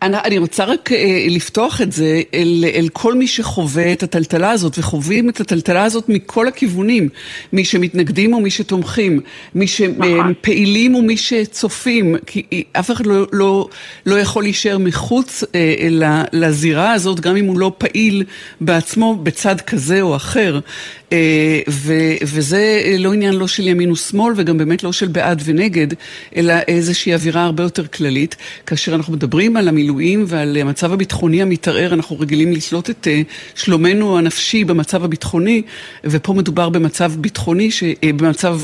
C: אני, אני רוצה רק אה, לפתוח את זה אל, אל כל מי שחווה את הטלטלה הזאת, וחווים את הטלטלה הזאת מכל הכיוונים, מי שמתנגדים ומי שתומכים, מי שפעילים נכון. ומי שצופים, כי אף אחד לא, לא, לא יכול להישאר מחוץ אה, לזירה הזאת, גם אם הוא לא פעיל בעצמו בצד כזה או אחר. אה, ו- וזה לא עניין לא של ימין ושמאל וגם באמת לא של בעד ונגד, אלא איזושהי אווירה הרבה יותר כללית. כאשר אנחנו מדברים על המילואים ועל המצב הביטחוני המתערער, אנחנו רגילים לתלות את אה, שלומנו הנפשי במצב הביטחוני, ופה מדובר במצב ביטחוני, ש- אה, במצב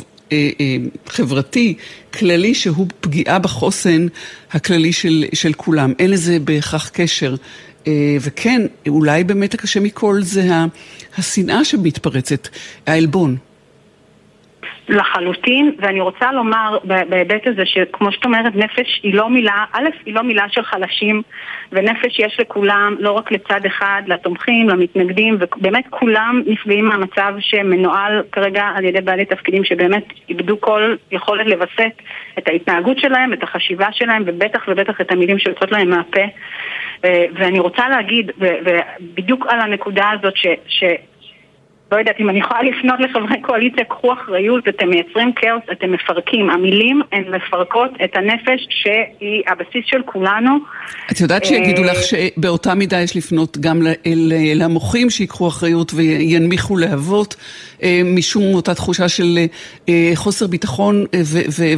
C: חברתי, כללי, שהוא פגיעה בחוסן הכללי של, של כולם. אין לזה בהכרח קשר אה, וכן, אולי באמת הקשה מכל זה השנאה שמתפרצת, העלבון.
I: לחלוטין, ואני רוצה לומר בהיבט הזה שכמו שאת אומרת, נפש היא לא מילה, א', היא לא מילה של חלשים, ונפש יש לכולם, לא רק לצד אחד, לתומכים, למתנגדים, ובאמת כולם נפגעים מהמצב שמנוהל כרגע על ידי בעלי תפקידים שבאמת איבדו כל יכולת לווסת את ההתנהגות שלהם, את החשיבה שלהם, ובטח ובטח את המילים שיוצאות להם מהפה. אה, ואני רוצה להגיד, ובדיוק על הנקודה הזאת, ש, ש, לא יודעת אם אני יכולה לפנות לחברי קואליציה, קחו אחריות, אתם מייצרים כאוס, אתם מפרקים. המילים הן מפרקות את הנפש שהיא הבסיס של כולנו.
C: את יודעת שיגידו לך שבאותה מידה יש לפנות גם למוחים שיקחו אחריות וינמיכו להבות, אה, משום אותה תחושה של אה, חוסר ביטחון אה,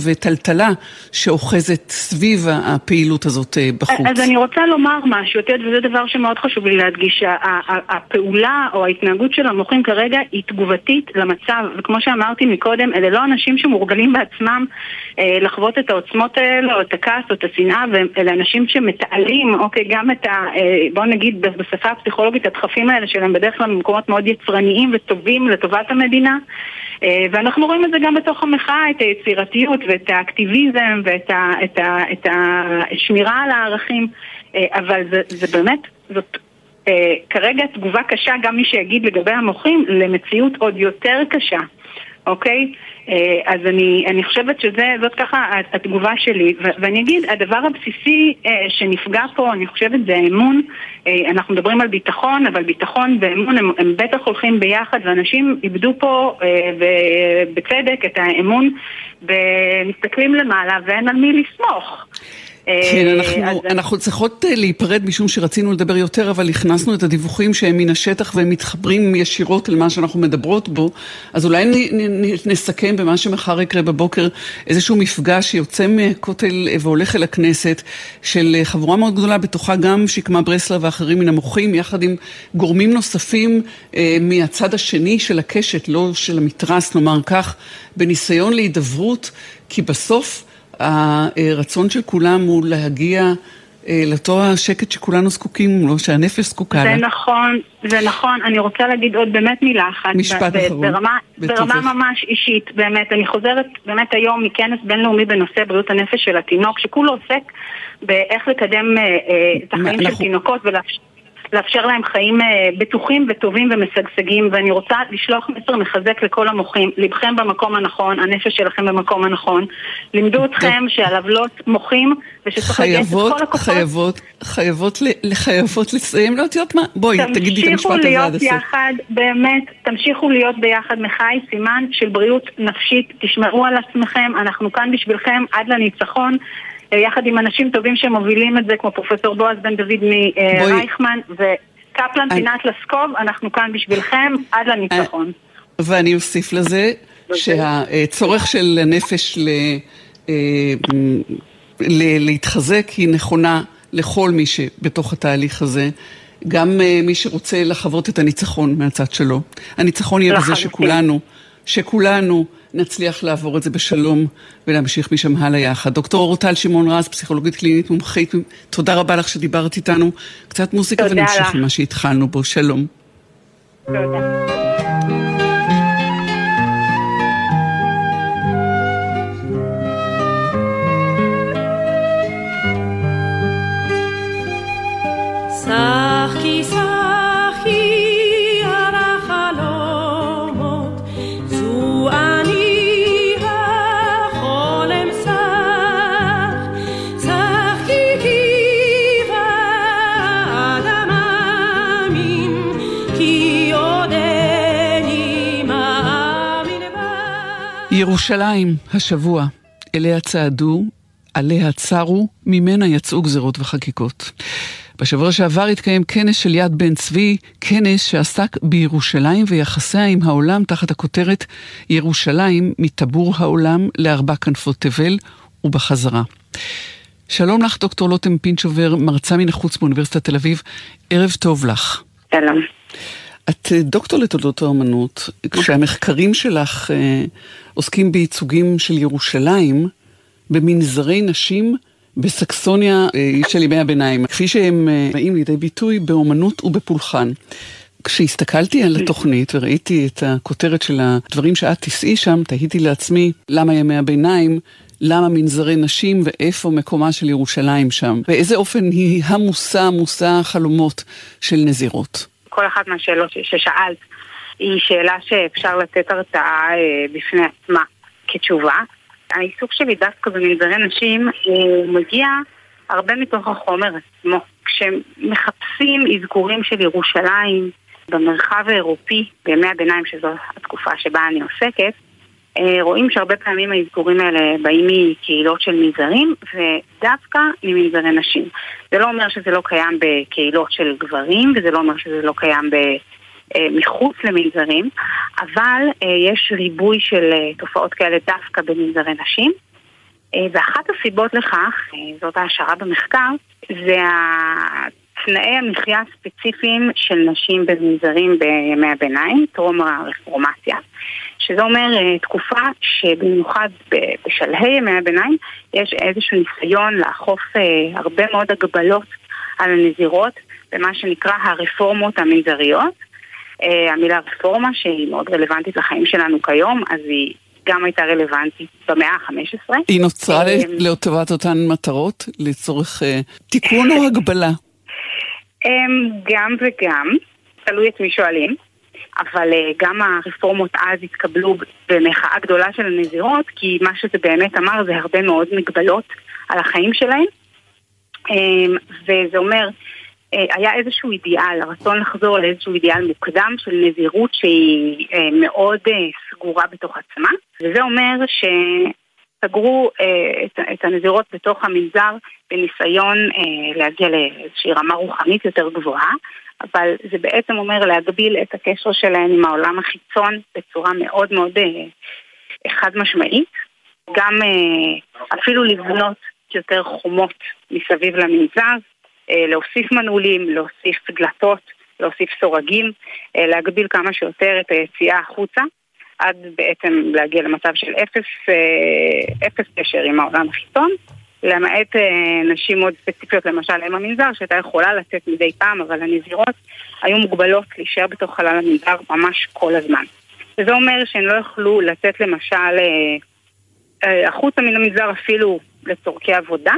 C: וטלטלה שאוחזת סביב הפעילות הזאת בחוץ.
I: אז אני רוצה לומר משהו, וזה דבר שמאוד חשוב לי להדגיש, הפעולה או ההתנהגות של המוחים כרגע היא תגובתית למצב, וכמו שאמרתי מקודם, אלה לא אנשים שמורגלים בעצמם אה, לחוות את העוצמות האלה, או את הכעס, או את השנאה, ואלה אנשים שמתעלים, אוקיי, גם את ה... אה, בואו נגיד בשפה הפסיכולוגית, הדחפים האלה שלהם בדרך כלל במקומות מאוד יצרניים וטובים לטובת המדינה. אה, ואנחנו רואים את זה גם בתוך המחאה, את היצירתיות ואת האקטיביזם ואת ה, את ה, את השמירה על הערכים, אה, אבל זה, זה באמת, זאת כרגע תגובה קשה, גם מי שיגיד לגבי המוחים, למציאות עוד יותר קשה, אוקיי? אה, אז אני, אני חושבת שזאת ככה התגובה שלי. ואני אגיד, הדבר הבסיסי אה, שנפגע פה, אני חושבת, זה האמון. אה, אנחנו מדברים על ביטחון, אבל ביטחון ואמון הם, הם בטח הולכים ביחד, ואנשים איבדו פה, אה, בצדק, את האמון, ומסתכלים למעלה ואין על מי לסמוך.
C: כן, אה, אנחנו, אנחנו צריכות אה, להיפרד משום שרצינו לדבר יותר, אבל הכנסנו את הדיווחים שהם מן השטח והם מתחברים ישירות אל מה שאנחנו מדברות בו. אז אולי נסכם במה שמחר יקרה בבוקר, איזשהו מפגש שיוצא מהכותל והולך אל הכנסת, של חבורה מאוד גדולה, בתוכה גם שקמה ברסלר ואחרים מן המוחים, יחד עם גורמים נוספים אה, מהצד השני של הקשת, לא של המתרס, נאמר כך, בניסיון להידברות, כי בסוף... הרצון של כולם הוא להגיע אה, לאותו השקט שכולנו זקוקים לו, שהנפש זקוקה
I: לה. זה נכון, זה נכון. אני רוצה להגיד עוד באמת מילה אחת.
C: משפט אחרון.
I: ברמה, ברמה ממש אישית, באמת. אני חוזרת באמת היום מכנס בינלאומי בנושא בריאות הנפש של התינוק, שכולו עוסק באיך לקדם אה, אה, את החיים. של תינוקות ולאפשר... לאפשר להם חיים אה, בטוחים וטובים ומשגשגים ואני רוצה לשלוח מסר מחזק לכל המוחים לבכם במקום הנכון, הנפש שלכם במקום הנכון. לימדו אתכם שעלבלות מוחים ושצריך לגייס את כל הכוחות.
C: חייבות, חייבות, חייבות לסיים, לא יודעת מה, בואי תגידי את המשפט הזה עד הסוף.
I: תמשיכו להיות יחד, באמת, תמשיכו להיות ביחד מחי סימן של בריאות נפשית, תשמרו על עצמכם, אנחנו כאן בשבילכם עד לניצחון יחד עם אנשים טובים שמובילים את זה, כמו פרופסור בועז בן דוד מרייכמן וקפלן פינת לסקוב, אנחנו כאן בשבילכם עד לניצחון.
C: ואני אוסיף לזה שהצורך של הנפש ל... אה, להתחזק היא נכונה לכל מי שבתוך התהליך הזה. גם מי שרוצה לחוות את הניצחון מהצד שלו. הניצחון יהיה בזה שכולנו, שכולנו נצליח לעבור את זה בשלום ולהמשיך משם הלאה יחד. דוקטור אורטל שמעון רז, פסיכולוגית קלינית מומחית, תודה רבה לך שדיברת איתנו. קצת מוזיקה ונמשיך עם מה שהתחלנו בו. שלום. תודה. ירושלים, השבוע, אליה צעדו, עליה צרו, ממנה יצאו גזרות וחקיקות. בשבוע שעבר התקיים כנס של יד בן צבי, כנס שעסק בירושלים ויחסיה עם העולם תחת הכותרת ירושלים מטבור העולם לארבע כנפות תבל ובחזרה. שלום לך, דוקטור לוטם פינצ'ובר, מרצה מן החוץ באוניברסיטת תל אביב. ערב טוב לך.
I: שלום.
C: את אה, דוקטור לתולדות האמנות, כשהמחקרים שלך אה, עוסקים בייצוגים של ירושלים במנזרי נשים בסקסוניה אה, של ימי הביניים, כפי שהם אה, באים לידי ביטוי באומנות ובפולחן. כשהסתכלתי על התוכנית וראיתי את הכותרת של הדברים שאת תישאי שם, תהיתי לעצמי למה ימי הביניים, למה מנזרי נשים ואיפה מקומה של ירושלים שם, באיזה אופן היא המושא, מושא החלומות של נזירות.
I: כל אחת מהשאלות ששאלת היא שאלה שאפשר לתת הרצאה אה, בפני עצמה כתשובה. העיסוק שלי דווקא במנזרי נשים הוא מגיע הרבה מתוך החומר עצמו. כשמחפשים אזכורים של ירושלים במרחב האירופי, בימי הביניים, שזו התקופה שבה אני עוסקת, רואים שהרבה פעמים האזכורים האלה באים מקהילות של מנזרים ודווקא ממנזרי נשים. זה לא אומר שזה לא קיים בקהילות של גברים וזה לא אומר שזה לא קיים ב... אה, מחוץ למנזרים, אבל אה, יש ריבוי של אה, תופעות כאלה דווקא במנזרי נשים. ואחת הסיבות לכך, זאת ההשערה במחקר, זה תנאי המחיה הספציפיים של נשים במנזרים בימי הביניים, טרום הרפורמציה, שזה אומר תקופה שבמיוחד בשלהי ימי הביניים יש איזשהו ניסיון לאכוף הרבה מאוד הגבלות על הנזירות במה שנקרא הרפורמות המנזריות. אה, המילה רפורמה, שהיא מאוד רלוונטית לחיים שלנו כיום, אז היא גם הייתה רלוונטית במאה ה-15.
C: היא נוצרה אה, לטובת אותן מטרות, לצורך אה, תיקון או הגבלה?
I: גם וגם, תלוי את מי שואלים. אבל גם הרפורמות אז התקבלו במחאה גדולה של הנזירות, כי מה שזה באמת אמר זה הרבה מאוד מגבלות על החיים שלהם. וזה אומר אה, היה איזשהו אידיאל, הרצון לחזור לאיזשהו אידיאל מוקדם של נזירות שהיא אה, מאוד אה, סגורה בתוך עצמה, וזה אומר שסגרו את, את הנזירות בתוך המנזר בניסיון להגיע לאיזושהי רמה רוחנית יותר גבוהה, אבל זה בעצם אומר להגביל את הקשר שלהן עם העולם החיצון בצורה מאוד מאוד חד משמעית, גם אפילו לבנות יותר חומות מסביב למנזר, אה, להוסיף מנעולים, להוסיף דלתות, להוסיף סורגים, אה, להגביל כמה שיותר את היציאה החוצה, עד בעצם להגיע למצב של אפס, אה, אפס קשר עם העולם החיצון. למעט נשים מאוד ספציפיות, למשל אם המנזר, שהייתה יכולה לצאת מדי פעם, אבל הנזירות היו מוגבלות להישאר בתוך חלל המנזר ממש כל הזמן. וזה אומר שהן לא יכלו לצאת למשל החוצה מן המנזר אפילו לצורכי עבודה,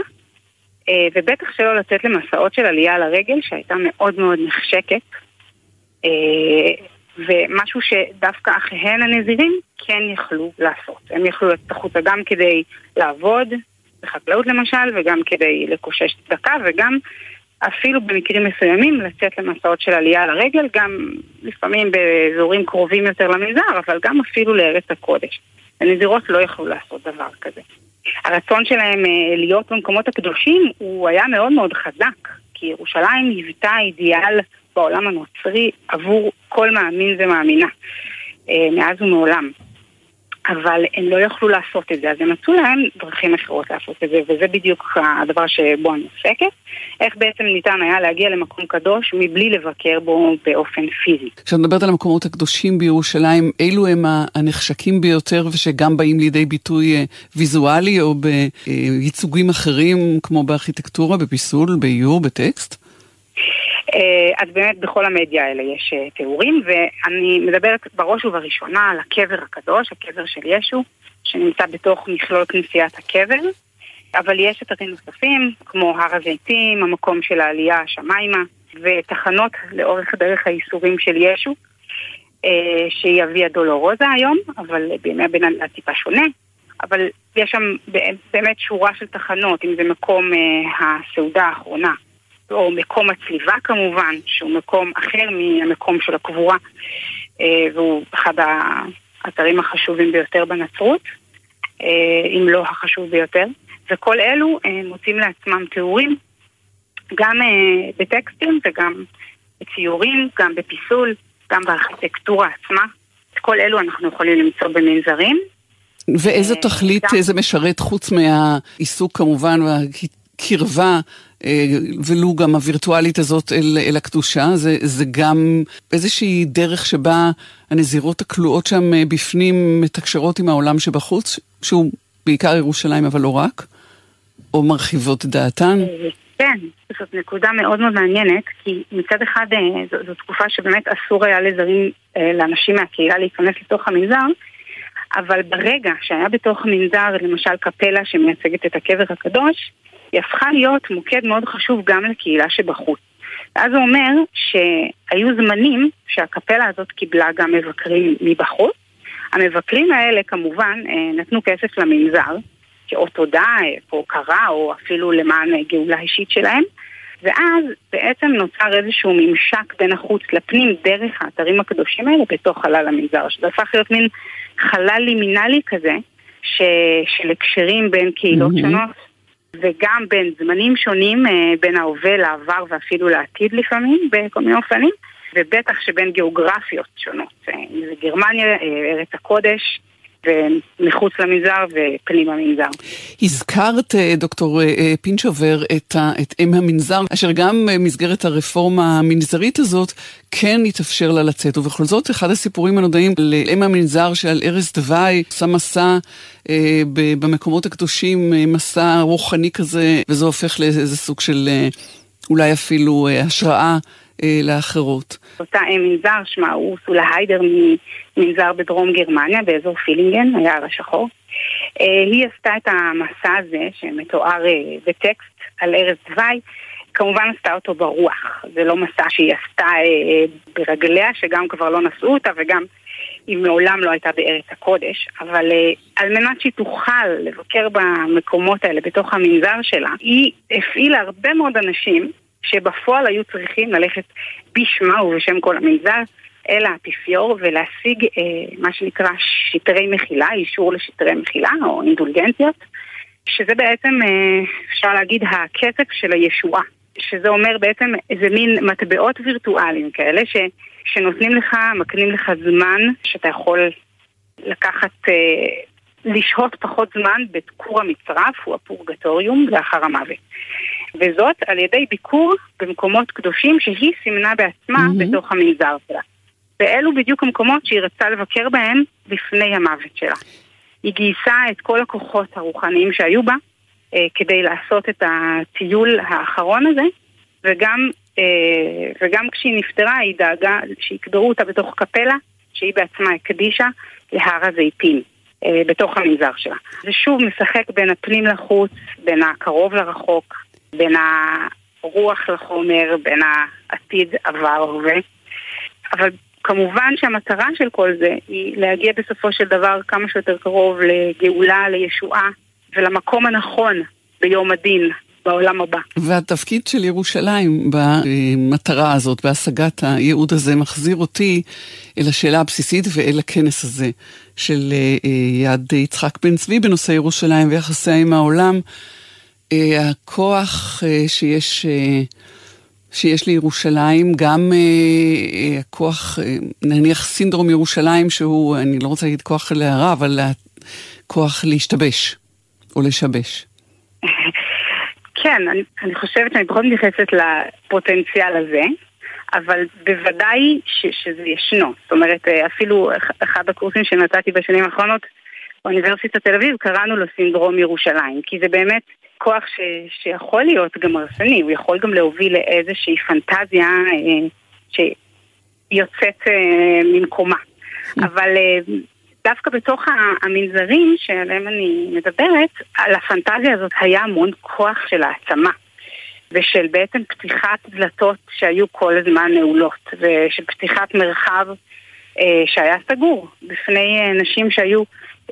I: אה, ובטח שלא לצאת למסעות של עלייה על הרגל, שהייתה מאוד מאוד נחשקת. ומשהו שדווקא אחיהן הנזירים כן יכלו לעשות. הם יכלו לצאת החוצה גם כדי לעבוד, בחקלאות למשל, וגם כדי לקושש צדקה, וגם אפילו במקרים מסוימים לצאת למסעות של עלייה על הרגל, גם לפעמים באזורים קרובים יותר למנזר, אבל גם אפילו לארץ הקודש. הנזירות לא יכלו לעשות דבר כזה. הרצון שלהם אה, להיות במקומות הקדושים הוא היה מאוד מאוד חזק, כי ירושלים היוותה אידיאל בעולם הנוצרי עבור כל מאמין ומאמינה, אה, מאז ומעולם. אבל הם לא יכלו לעשות את זה, אז הם מצאו להם דרכים אחרות לעשות את זה, וזה בדיוק הדבר שבו אני עוסקת. איך בעצם ניתן היה להגיע למקום קדוש מבלי לבקר בו באופן פיזי.
C: כשאת מדברת על המקומות הקדושים בירושלים, אילו הם הנחשקים ביותר ושגם באים לידי ביטוי אה, ויזואלי או בייצוגים אחרים, כמו בארכיטקטורה, בפיסול, באיור, בטקסט?
I: אה, אז באמת בכל המדיה האלה יש אה, תיאורים, ואני מדברת בראש ובראשונה על הקבר הקדוש, הקבר של ישו, שנמצא בתוך מכלול כנסיית הקבר, אבל יש אתרים נוספים, כמו הר הזיתים, המקום של העלייה השמיימה, ותחנות לאורך דרך הייסורים של ישו, אה, שהיא אביה דולורוזה היום, אבל בימי הביניים זה טיפה שונה. אבל יש שם באמת שורה של תחנות, אם זה מקום הסעודה האחרונה או מקום הצליבה כמובן, שהוא מקום אחר מהמקום של הקבורה, אה, והוא אחד האתרים החשובים ביותר בנצרות, אה, אם לא החשוב ביותר. וכל אלו אה, מוצאים לעצמם תיאורים, גם בטקסטים וגם בציורים, גם בפיסול, גם בארכיטקטורה עצמה. את כל אלו אנחנו יכולים למצוא במנזרים.
C: ואיזה תכלית זה משרת חוץ מהעיסוק כמובן והקרבה ולו גם הווירטואלית הזאת אל, אל הקדושה, זה, זה גם איזושהי דרך שבה הנזירות הכלואות שם אה, בפנים מתקשרות עם העולם שבחוץ, שהוא בעיקר ירושלים אבל לא רק, או מרחיבות דעתן.
I: כן, זאת נקודה מאוד מאוד מעניינת, כי מצד אחד אה, זו, זו תקופה שבאמת אסור היה לזרים, לאנשים מהקהילה להיכנס לתוך המנזר, אבל ברגע שהיה בתוך המנזר למשל קפלה שמייצגת את הקבר הקדוש, היא הפכה להיות מוקד מאוד חשוב גם לקהילה שבחוץ. ואז זה אומר שהיו זמנים שהקפלה הזאת קיבלה גם מבקרים מבחוץ. המבקרים האלה כמובן אה, נתנו כסף למנזר, כאות תודה, או הוקרה, או אפילו למען גאולה אישית שלהם. ואז בעצם נוצר איזשהו ממשק בין החוץ לפנים דרך האתרים הקדושים האלה בתוך חלל המנזר, שזה הפך להיות מין חלל לימינלי כזה, ש... של הקשרים בין קהילות mm-hmm. שונות וגם בין זמנים שונים, אה, בין ההווה לעבר ואפילו לעתיד לפעמים, בכל מיני אופנים, ובטח שבין גיאוגרפיות שונות. אה, אם זה גרמניה, אה, ארץ הקודש, ומחוץ למנזר ופנים המנזר.
C: הזכרת, דוקטור פינצ'ובר, את, את אם המנזר, אשר גם במסגרת הרפורמה המנזרית הזאת, כן התאפשר לה לצאת. ובכל זאת, אחד הסיפורים הנודעים לאם המנזר שעל ערש דווי עושה מסע אה, במקומות הקדושים, אה, מסע רוחני כזה, וזה הופך לאיזה סוג של אה, אולי אפילו אה, השראה. אה, לאחרות.
I: אותה אם מנזר, שמה הוא סולה היידר ממנזר בדרום גרמניה, באזור פילינגן, היער השחור. אה, היא עשתה את המסע הזה, שמתואר אה, בטקסט על ארץ דווי, כמובן עשתה אותו ברוח. זה לא מסע שהיא עשתה ברגליה, שגם כבר לא נשאו אותה וגם היא מעולם לא הייתה בארץ הקודש, אבל uh, על מנת שהיא תוכל לבקר במקומות האלה בתוך המנזר שלה, היא הפעילה הרבה מאוד אנשים שבפועל היו צריכים ללכת בשמה ובשם כל המנזר אל האפיפיור ולהשיג אה, מה שנקרא שטרי מחילה, אישור לשטרי מחילה או אינדולגנציות, שזה בעצם, אה, אפשר להגיד, הכסף של הישועה. שזה אומר בעצם איזה מין מטבעות וירטואליים כאלה ש, שנותנים לך, מקנים לך זמן שאתה יכול לקחת, אה, לשהות פחות זמן בכור המצרף, הוא הפורגטוריום, לאחר המוות. וזאת על ידי ביקור במקומות קדושים שהיא סימנה בעצמה mm-hmm. בתוך המנזר שלה. ואלו בדיוק המקומות שהיא רצתה לבקר בהם לפני המוות שלה. היא גייסה את כל הכוחות הרוחניים שהיו בה אה, כדי לעשות את הטיול האחרון הזה, וגם, אה, וגם כשהיא נפטרה היא דאגה שיקברו אותה בתוך קפלה שהיא בעצמה הקדישה להר הזיתים. אה, בתוך המנזר שלה. זה שוב משחק בין הפנים לחוץ, בין הקרוב לרחוק, בין הרוח לחומר, בין העתיד, עבר, הווה. אבל כמובן שהמטרה של כל זה היא להגיע בסופו של דבר כמה שיותר קרוב לגאולה, לישועה ולמקום הנכון ביום הדין, בעולם הבא.
C: והתפקיד של ירושלים במטרה הזאת, בהשגת הייעוד הזה, מחזיר אותי אל השאלה הבסיסית ואל הכנס הזה של אה, אה, יד יצחק בן צבי בנושא ירושלים ויחסיה עם העולם. אה, הכוח שיש שיש לירושלים, גם אה, אה, הכוח, אה, נניח סינדרום ירושלים, שהוא, אני לא רוצה להגיד כוח להרע, אבל כוח להשתבש או לשבש.
I: כן, אני, אני חושבת שאני פחות מתייחסת לפוטנציאל הזה, אבל בוודאי ש, שזה ישנו. זאת אומרת, אה, אפילו אחד הקורסים שנתתי בשנים האחרונות באוניברסיטת תל אביב, קראנו לו סינדרום ירושלים, כי זה באמת כוח ש, שיכול להיות גם הרסני, הוא יכול גם להוביל לאיזושהי פנטזיה אה, שיוצאת אה, ממקומה. Mm. אבל אה, דווקא בתוך המנזרים שעליהם אני מדברת, על הפנטזיה הזאת היה המון כוח של העצמה. ושל בעצם פתיחת דלתות שהיו כל הזמן נעולות, ושל פתיחת מרחב אה, שהיה סגור בפני אה, נשים שהיו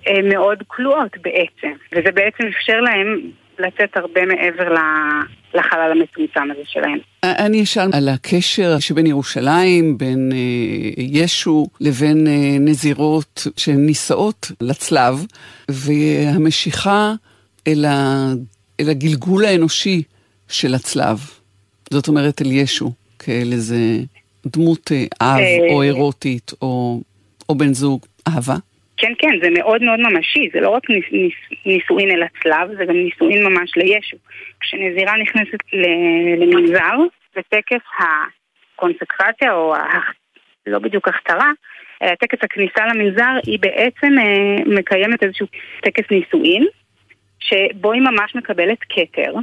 I: אה, מאוד כלואות בעצם, וזה בעצם אפשר להם לצאת הרבה מעבר לחלל המצומצם הזה שלהם.
C: אני אשאל על הקשר שבין ירושלים, בין אה, ישו לבין אה, נזירות שנישאות לצלב, והמשיכה אל, ה, אל הגלגול האנושי של הצלב. זאת אומרת אל ישו, כאל איזה דמות אה, אב או אירוטית או, או בן זוג, אהבה.
I: כן, כן, זה מאוד מאוד ממשי, זה לא רק ניס, ניס, נישואין אל הצלב, זה גם נישואין ממש לישו. כשנזירה נכנסת למנזר, בטקס הקונסקרציה, או ה... לא בדיוק הכתרה, אלא טקס הכניסה למנזר, היא בעצם אה, מקיימת איזשהו טקס נישואין, שבו היא ממש מקבלת כתר,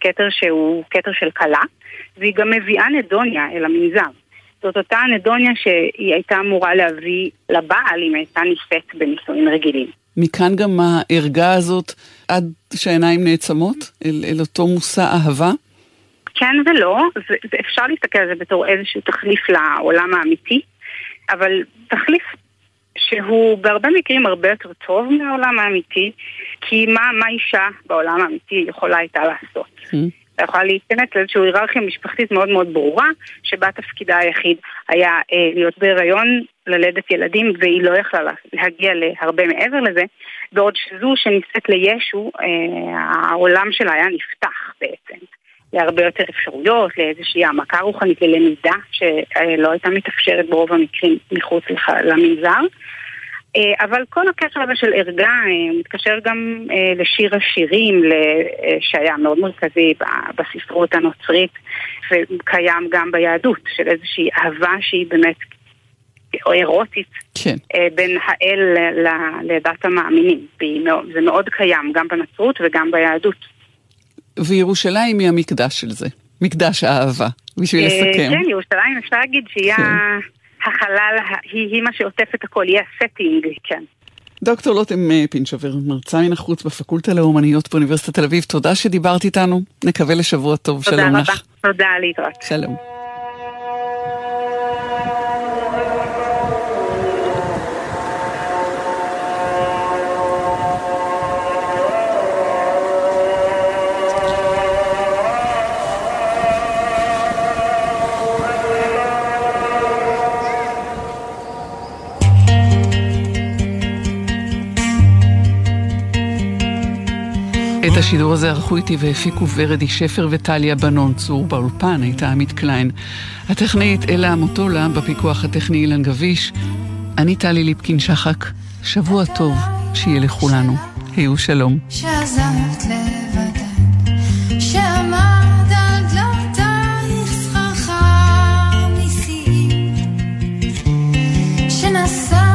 I: כתר שהוא כתר של כלה, והיא גם מביאה נדוניה אל המנזר. זאת אותה אנדוניה שהיא הייתה אמורה להביא לבעל אם הייתה נישאת בנישואין רגילים.
C: מכאן גם הערגה הזאת עד שהעיניים נעצמות אל, אל אותו מושא אהבה?
I: כן ולא, זה, זה, אפשר להסתכל על זה בתור איזשהו תחליף לעולם האמיתי, אבל תחליף שהוא בהרבה מקרים הרבה יותר טוב מהעולם האמיתי, כי מה, מה אישה בעולם האמיתי יכולה הייתה לעשות? Mm. אתה יכולה להתכנס לאיזושהי היררכיה משפחתית מאוד מאוד ברורה, שבה תפקידה היחיד היה אה, להיות בהיריון, ללדת ילדים, והיא לא יכלה להגיע להרבה מעבר לזה, בעוד שזו שנישאת לישו, אה, העולם שלה היה נפתח בעצם. להרבה יותר אפשרויות, לאיזושהי העמקה רוחנית, ללמידה שלא הייתה מתאפשרת ברוב המקרים מחוץ למנזר. אה, אבל כל הקשר הזה של ערגה אה, מתקשר גם אה, לשיר השירים שהיה מאוד מרכזי בספרות הנוצרית וקיים גם ביהדות של איזושהי אהבה שהיא באמת או אירוטית כן. בין האל לדת המאמינים. זה מאוד קיים גם בנצרות וגם ביהדות.
C: וירושלים היא המקדש של זה, מקדש האהבה, בשביל לסכם.
I: כן, ירושלים אפשר להגיד שהיא כן. החלל, היא, היא מה שעוטף את הכל, היא הסטינג, כן.
C: דוקטור לוטם אה, פינשובר, מרצה מן החוץ בפקולטה לאומניות באוניברסיטת תל אביב, תודה שדיברת איתנו, נקווה לשבוע טוב, שלום
I: רבה.
C: לך. תודה
I: רבה, תודה, להתראות.
C: שלום. השידור הזה ערכו איתי והפיקו ורדי שפר וטליה בנון צור באולפן, הייתה עמית קליין. הטכנאית אלה מוטולה, בפיקוח הטכני אילן גביש. אני טלי ליפקין שחק, שבוע טוב, שיהיה לכולנו. היו שלום. שעזבת לבדד, שעמד על דלתייך סככה משיאים, שנסע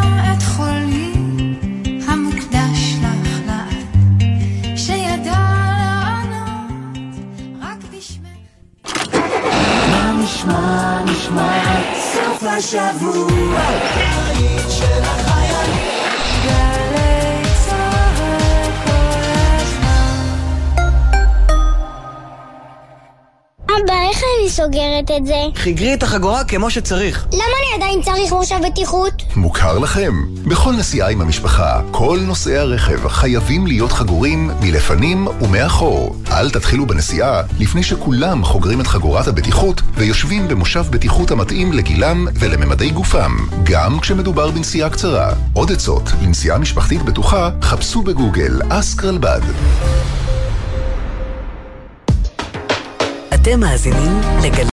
C: השבוע, היית של החיילים אבא, איך אני סוגרת את זה?
J: חיגרי את החגורה כמו שצריך.
K: למה אני עדיין צריך מושב בטיחות?
L: מוכר לכם. בכל נסיעה עם המשפחה, כל נוסעי הרכב חייבים להיות חגורים מלפנים ומאחור. אל תתחילו בנסיעה לפני שכולם חוגרים את חגורת הבטיחות ויושבים במושב בטיחות המתאים לגילם ולממדי גופם, גם כשמדובר בנסיעה קצרה. עוד עצות לנסיעה משפחתית בטוחה, חפשו בגוגל אסקרלבד. אתם מאזינים לגלי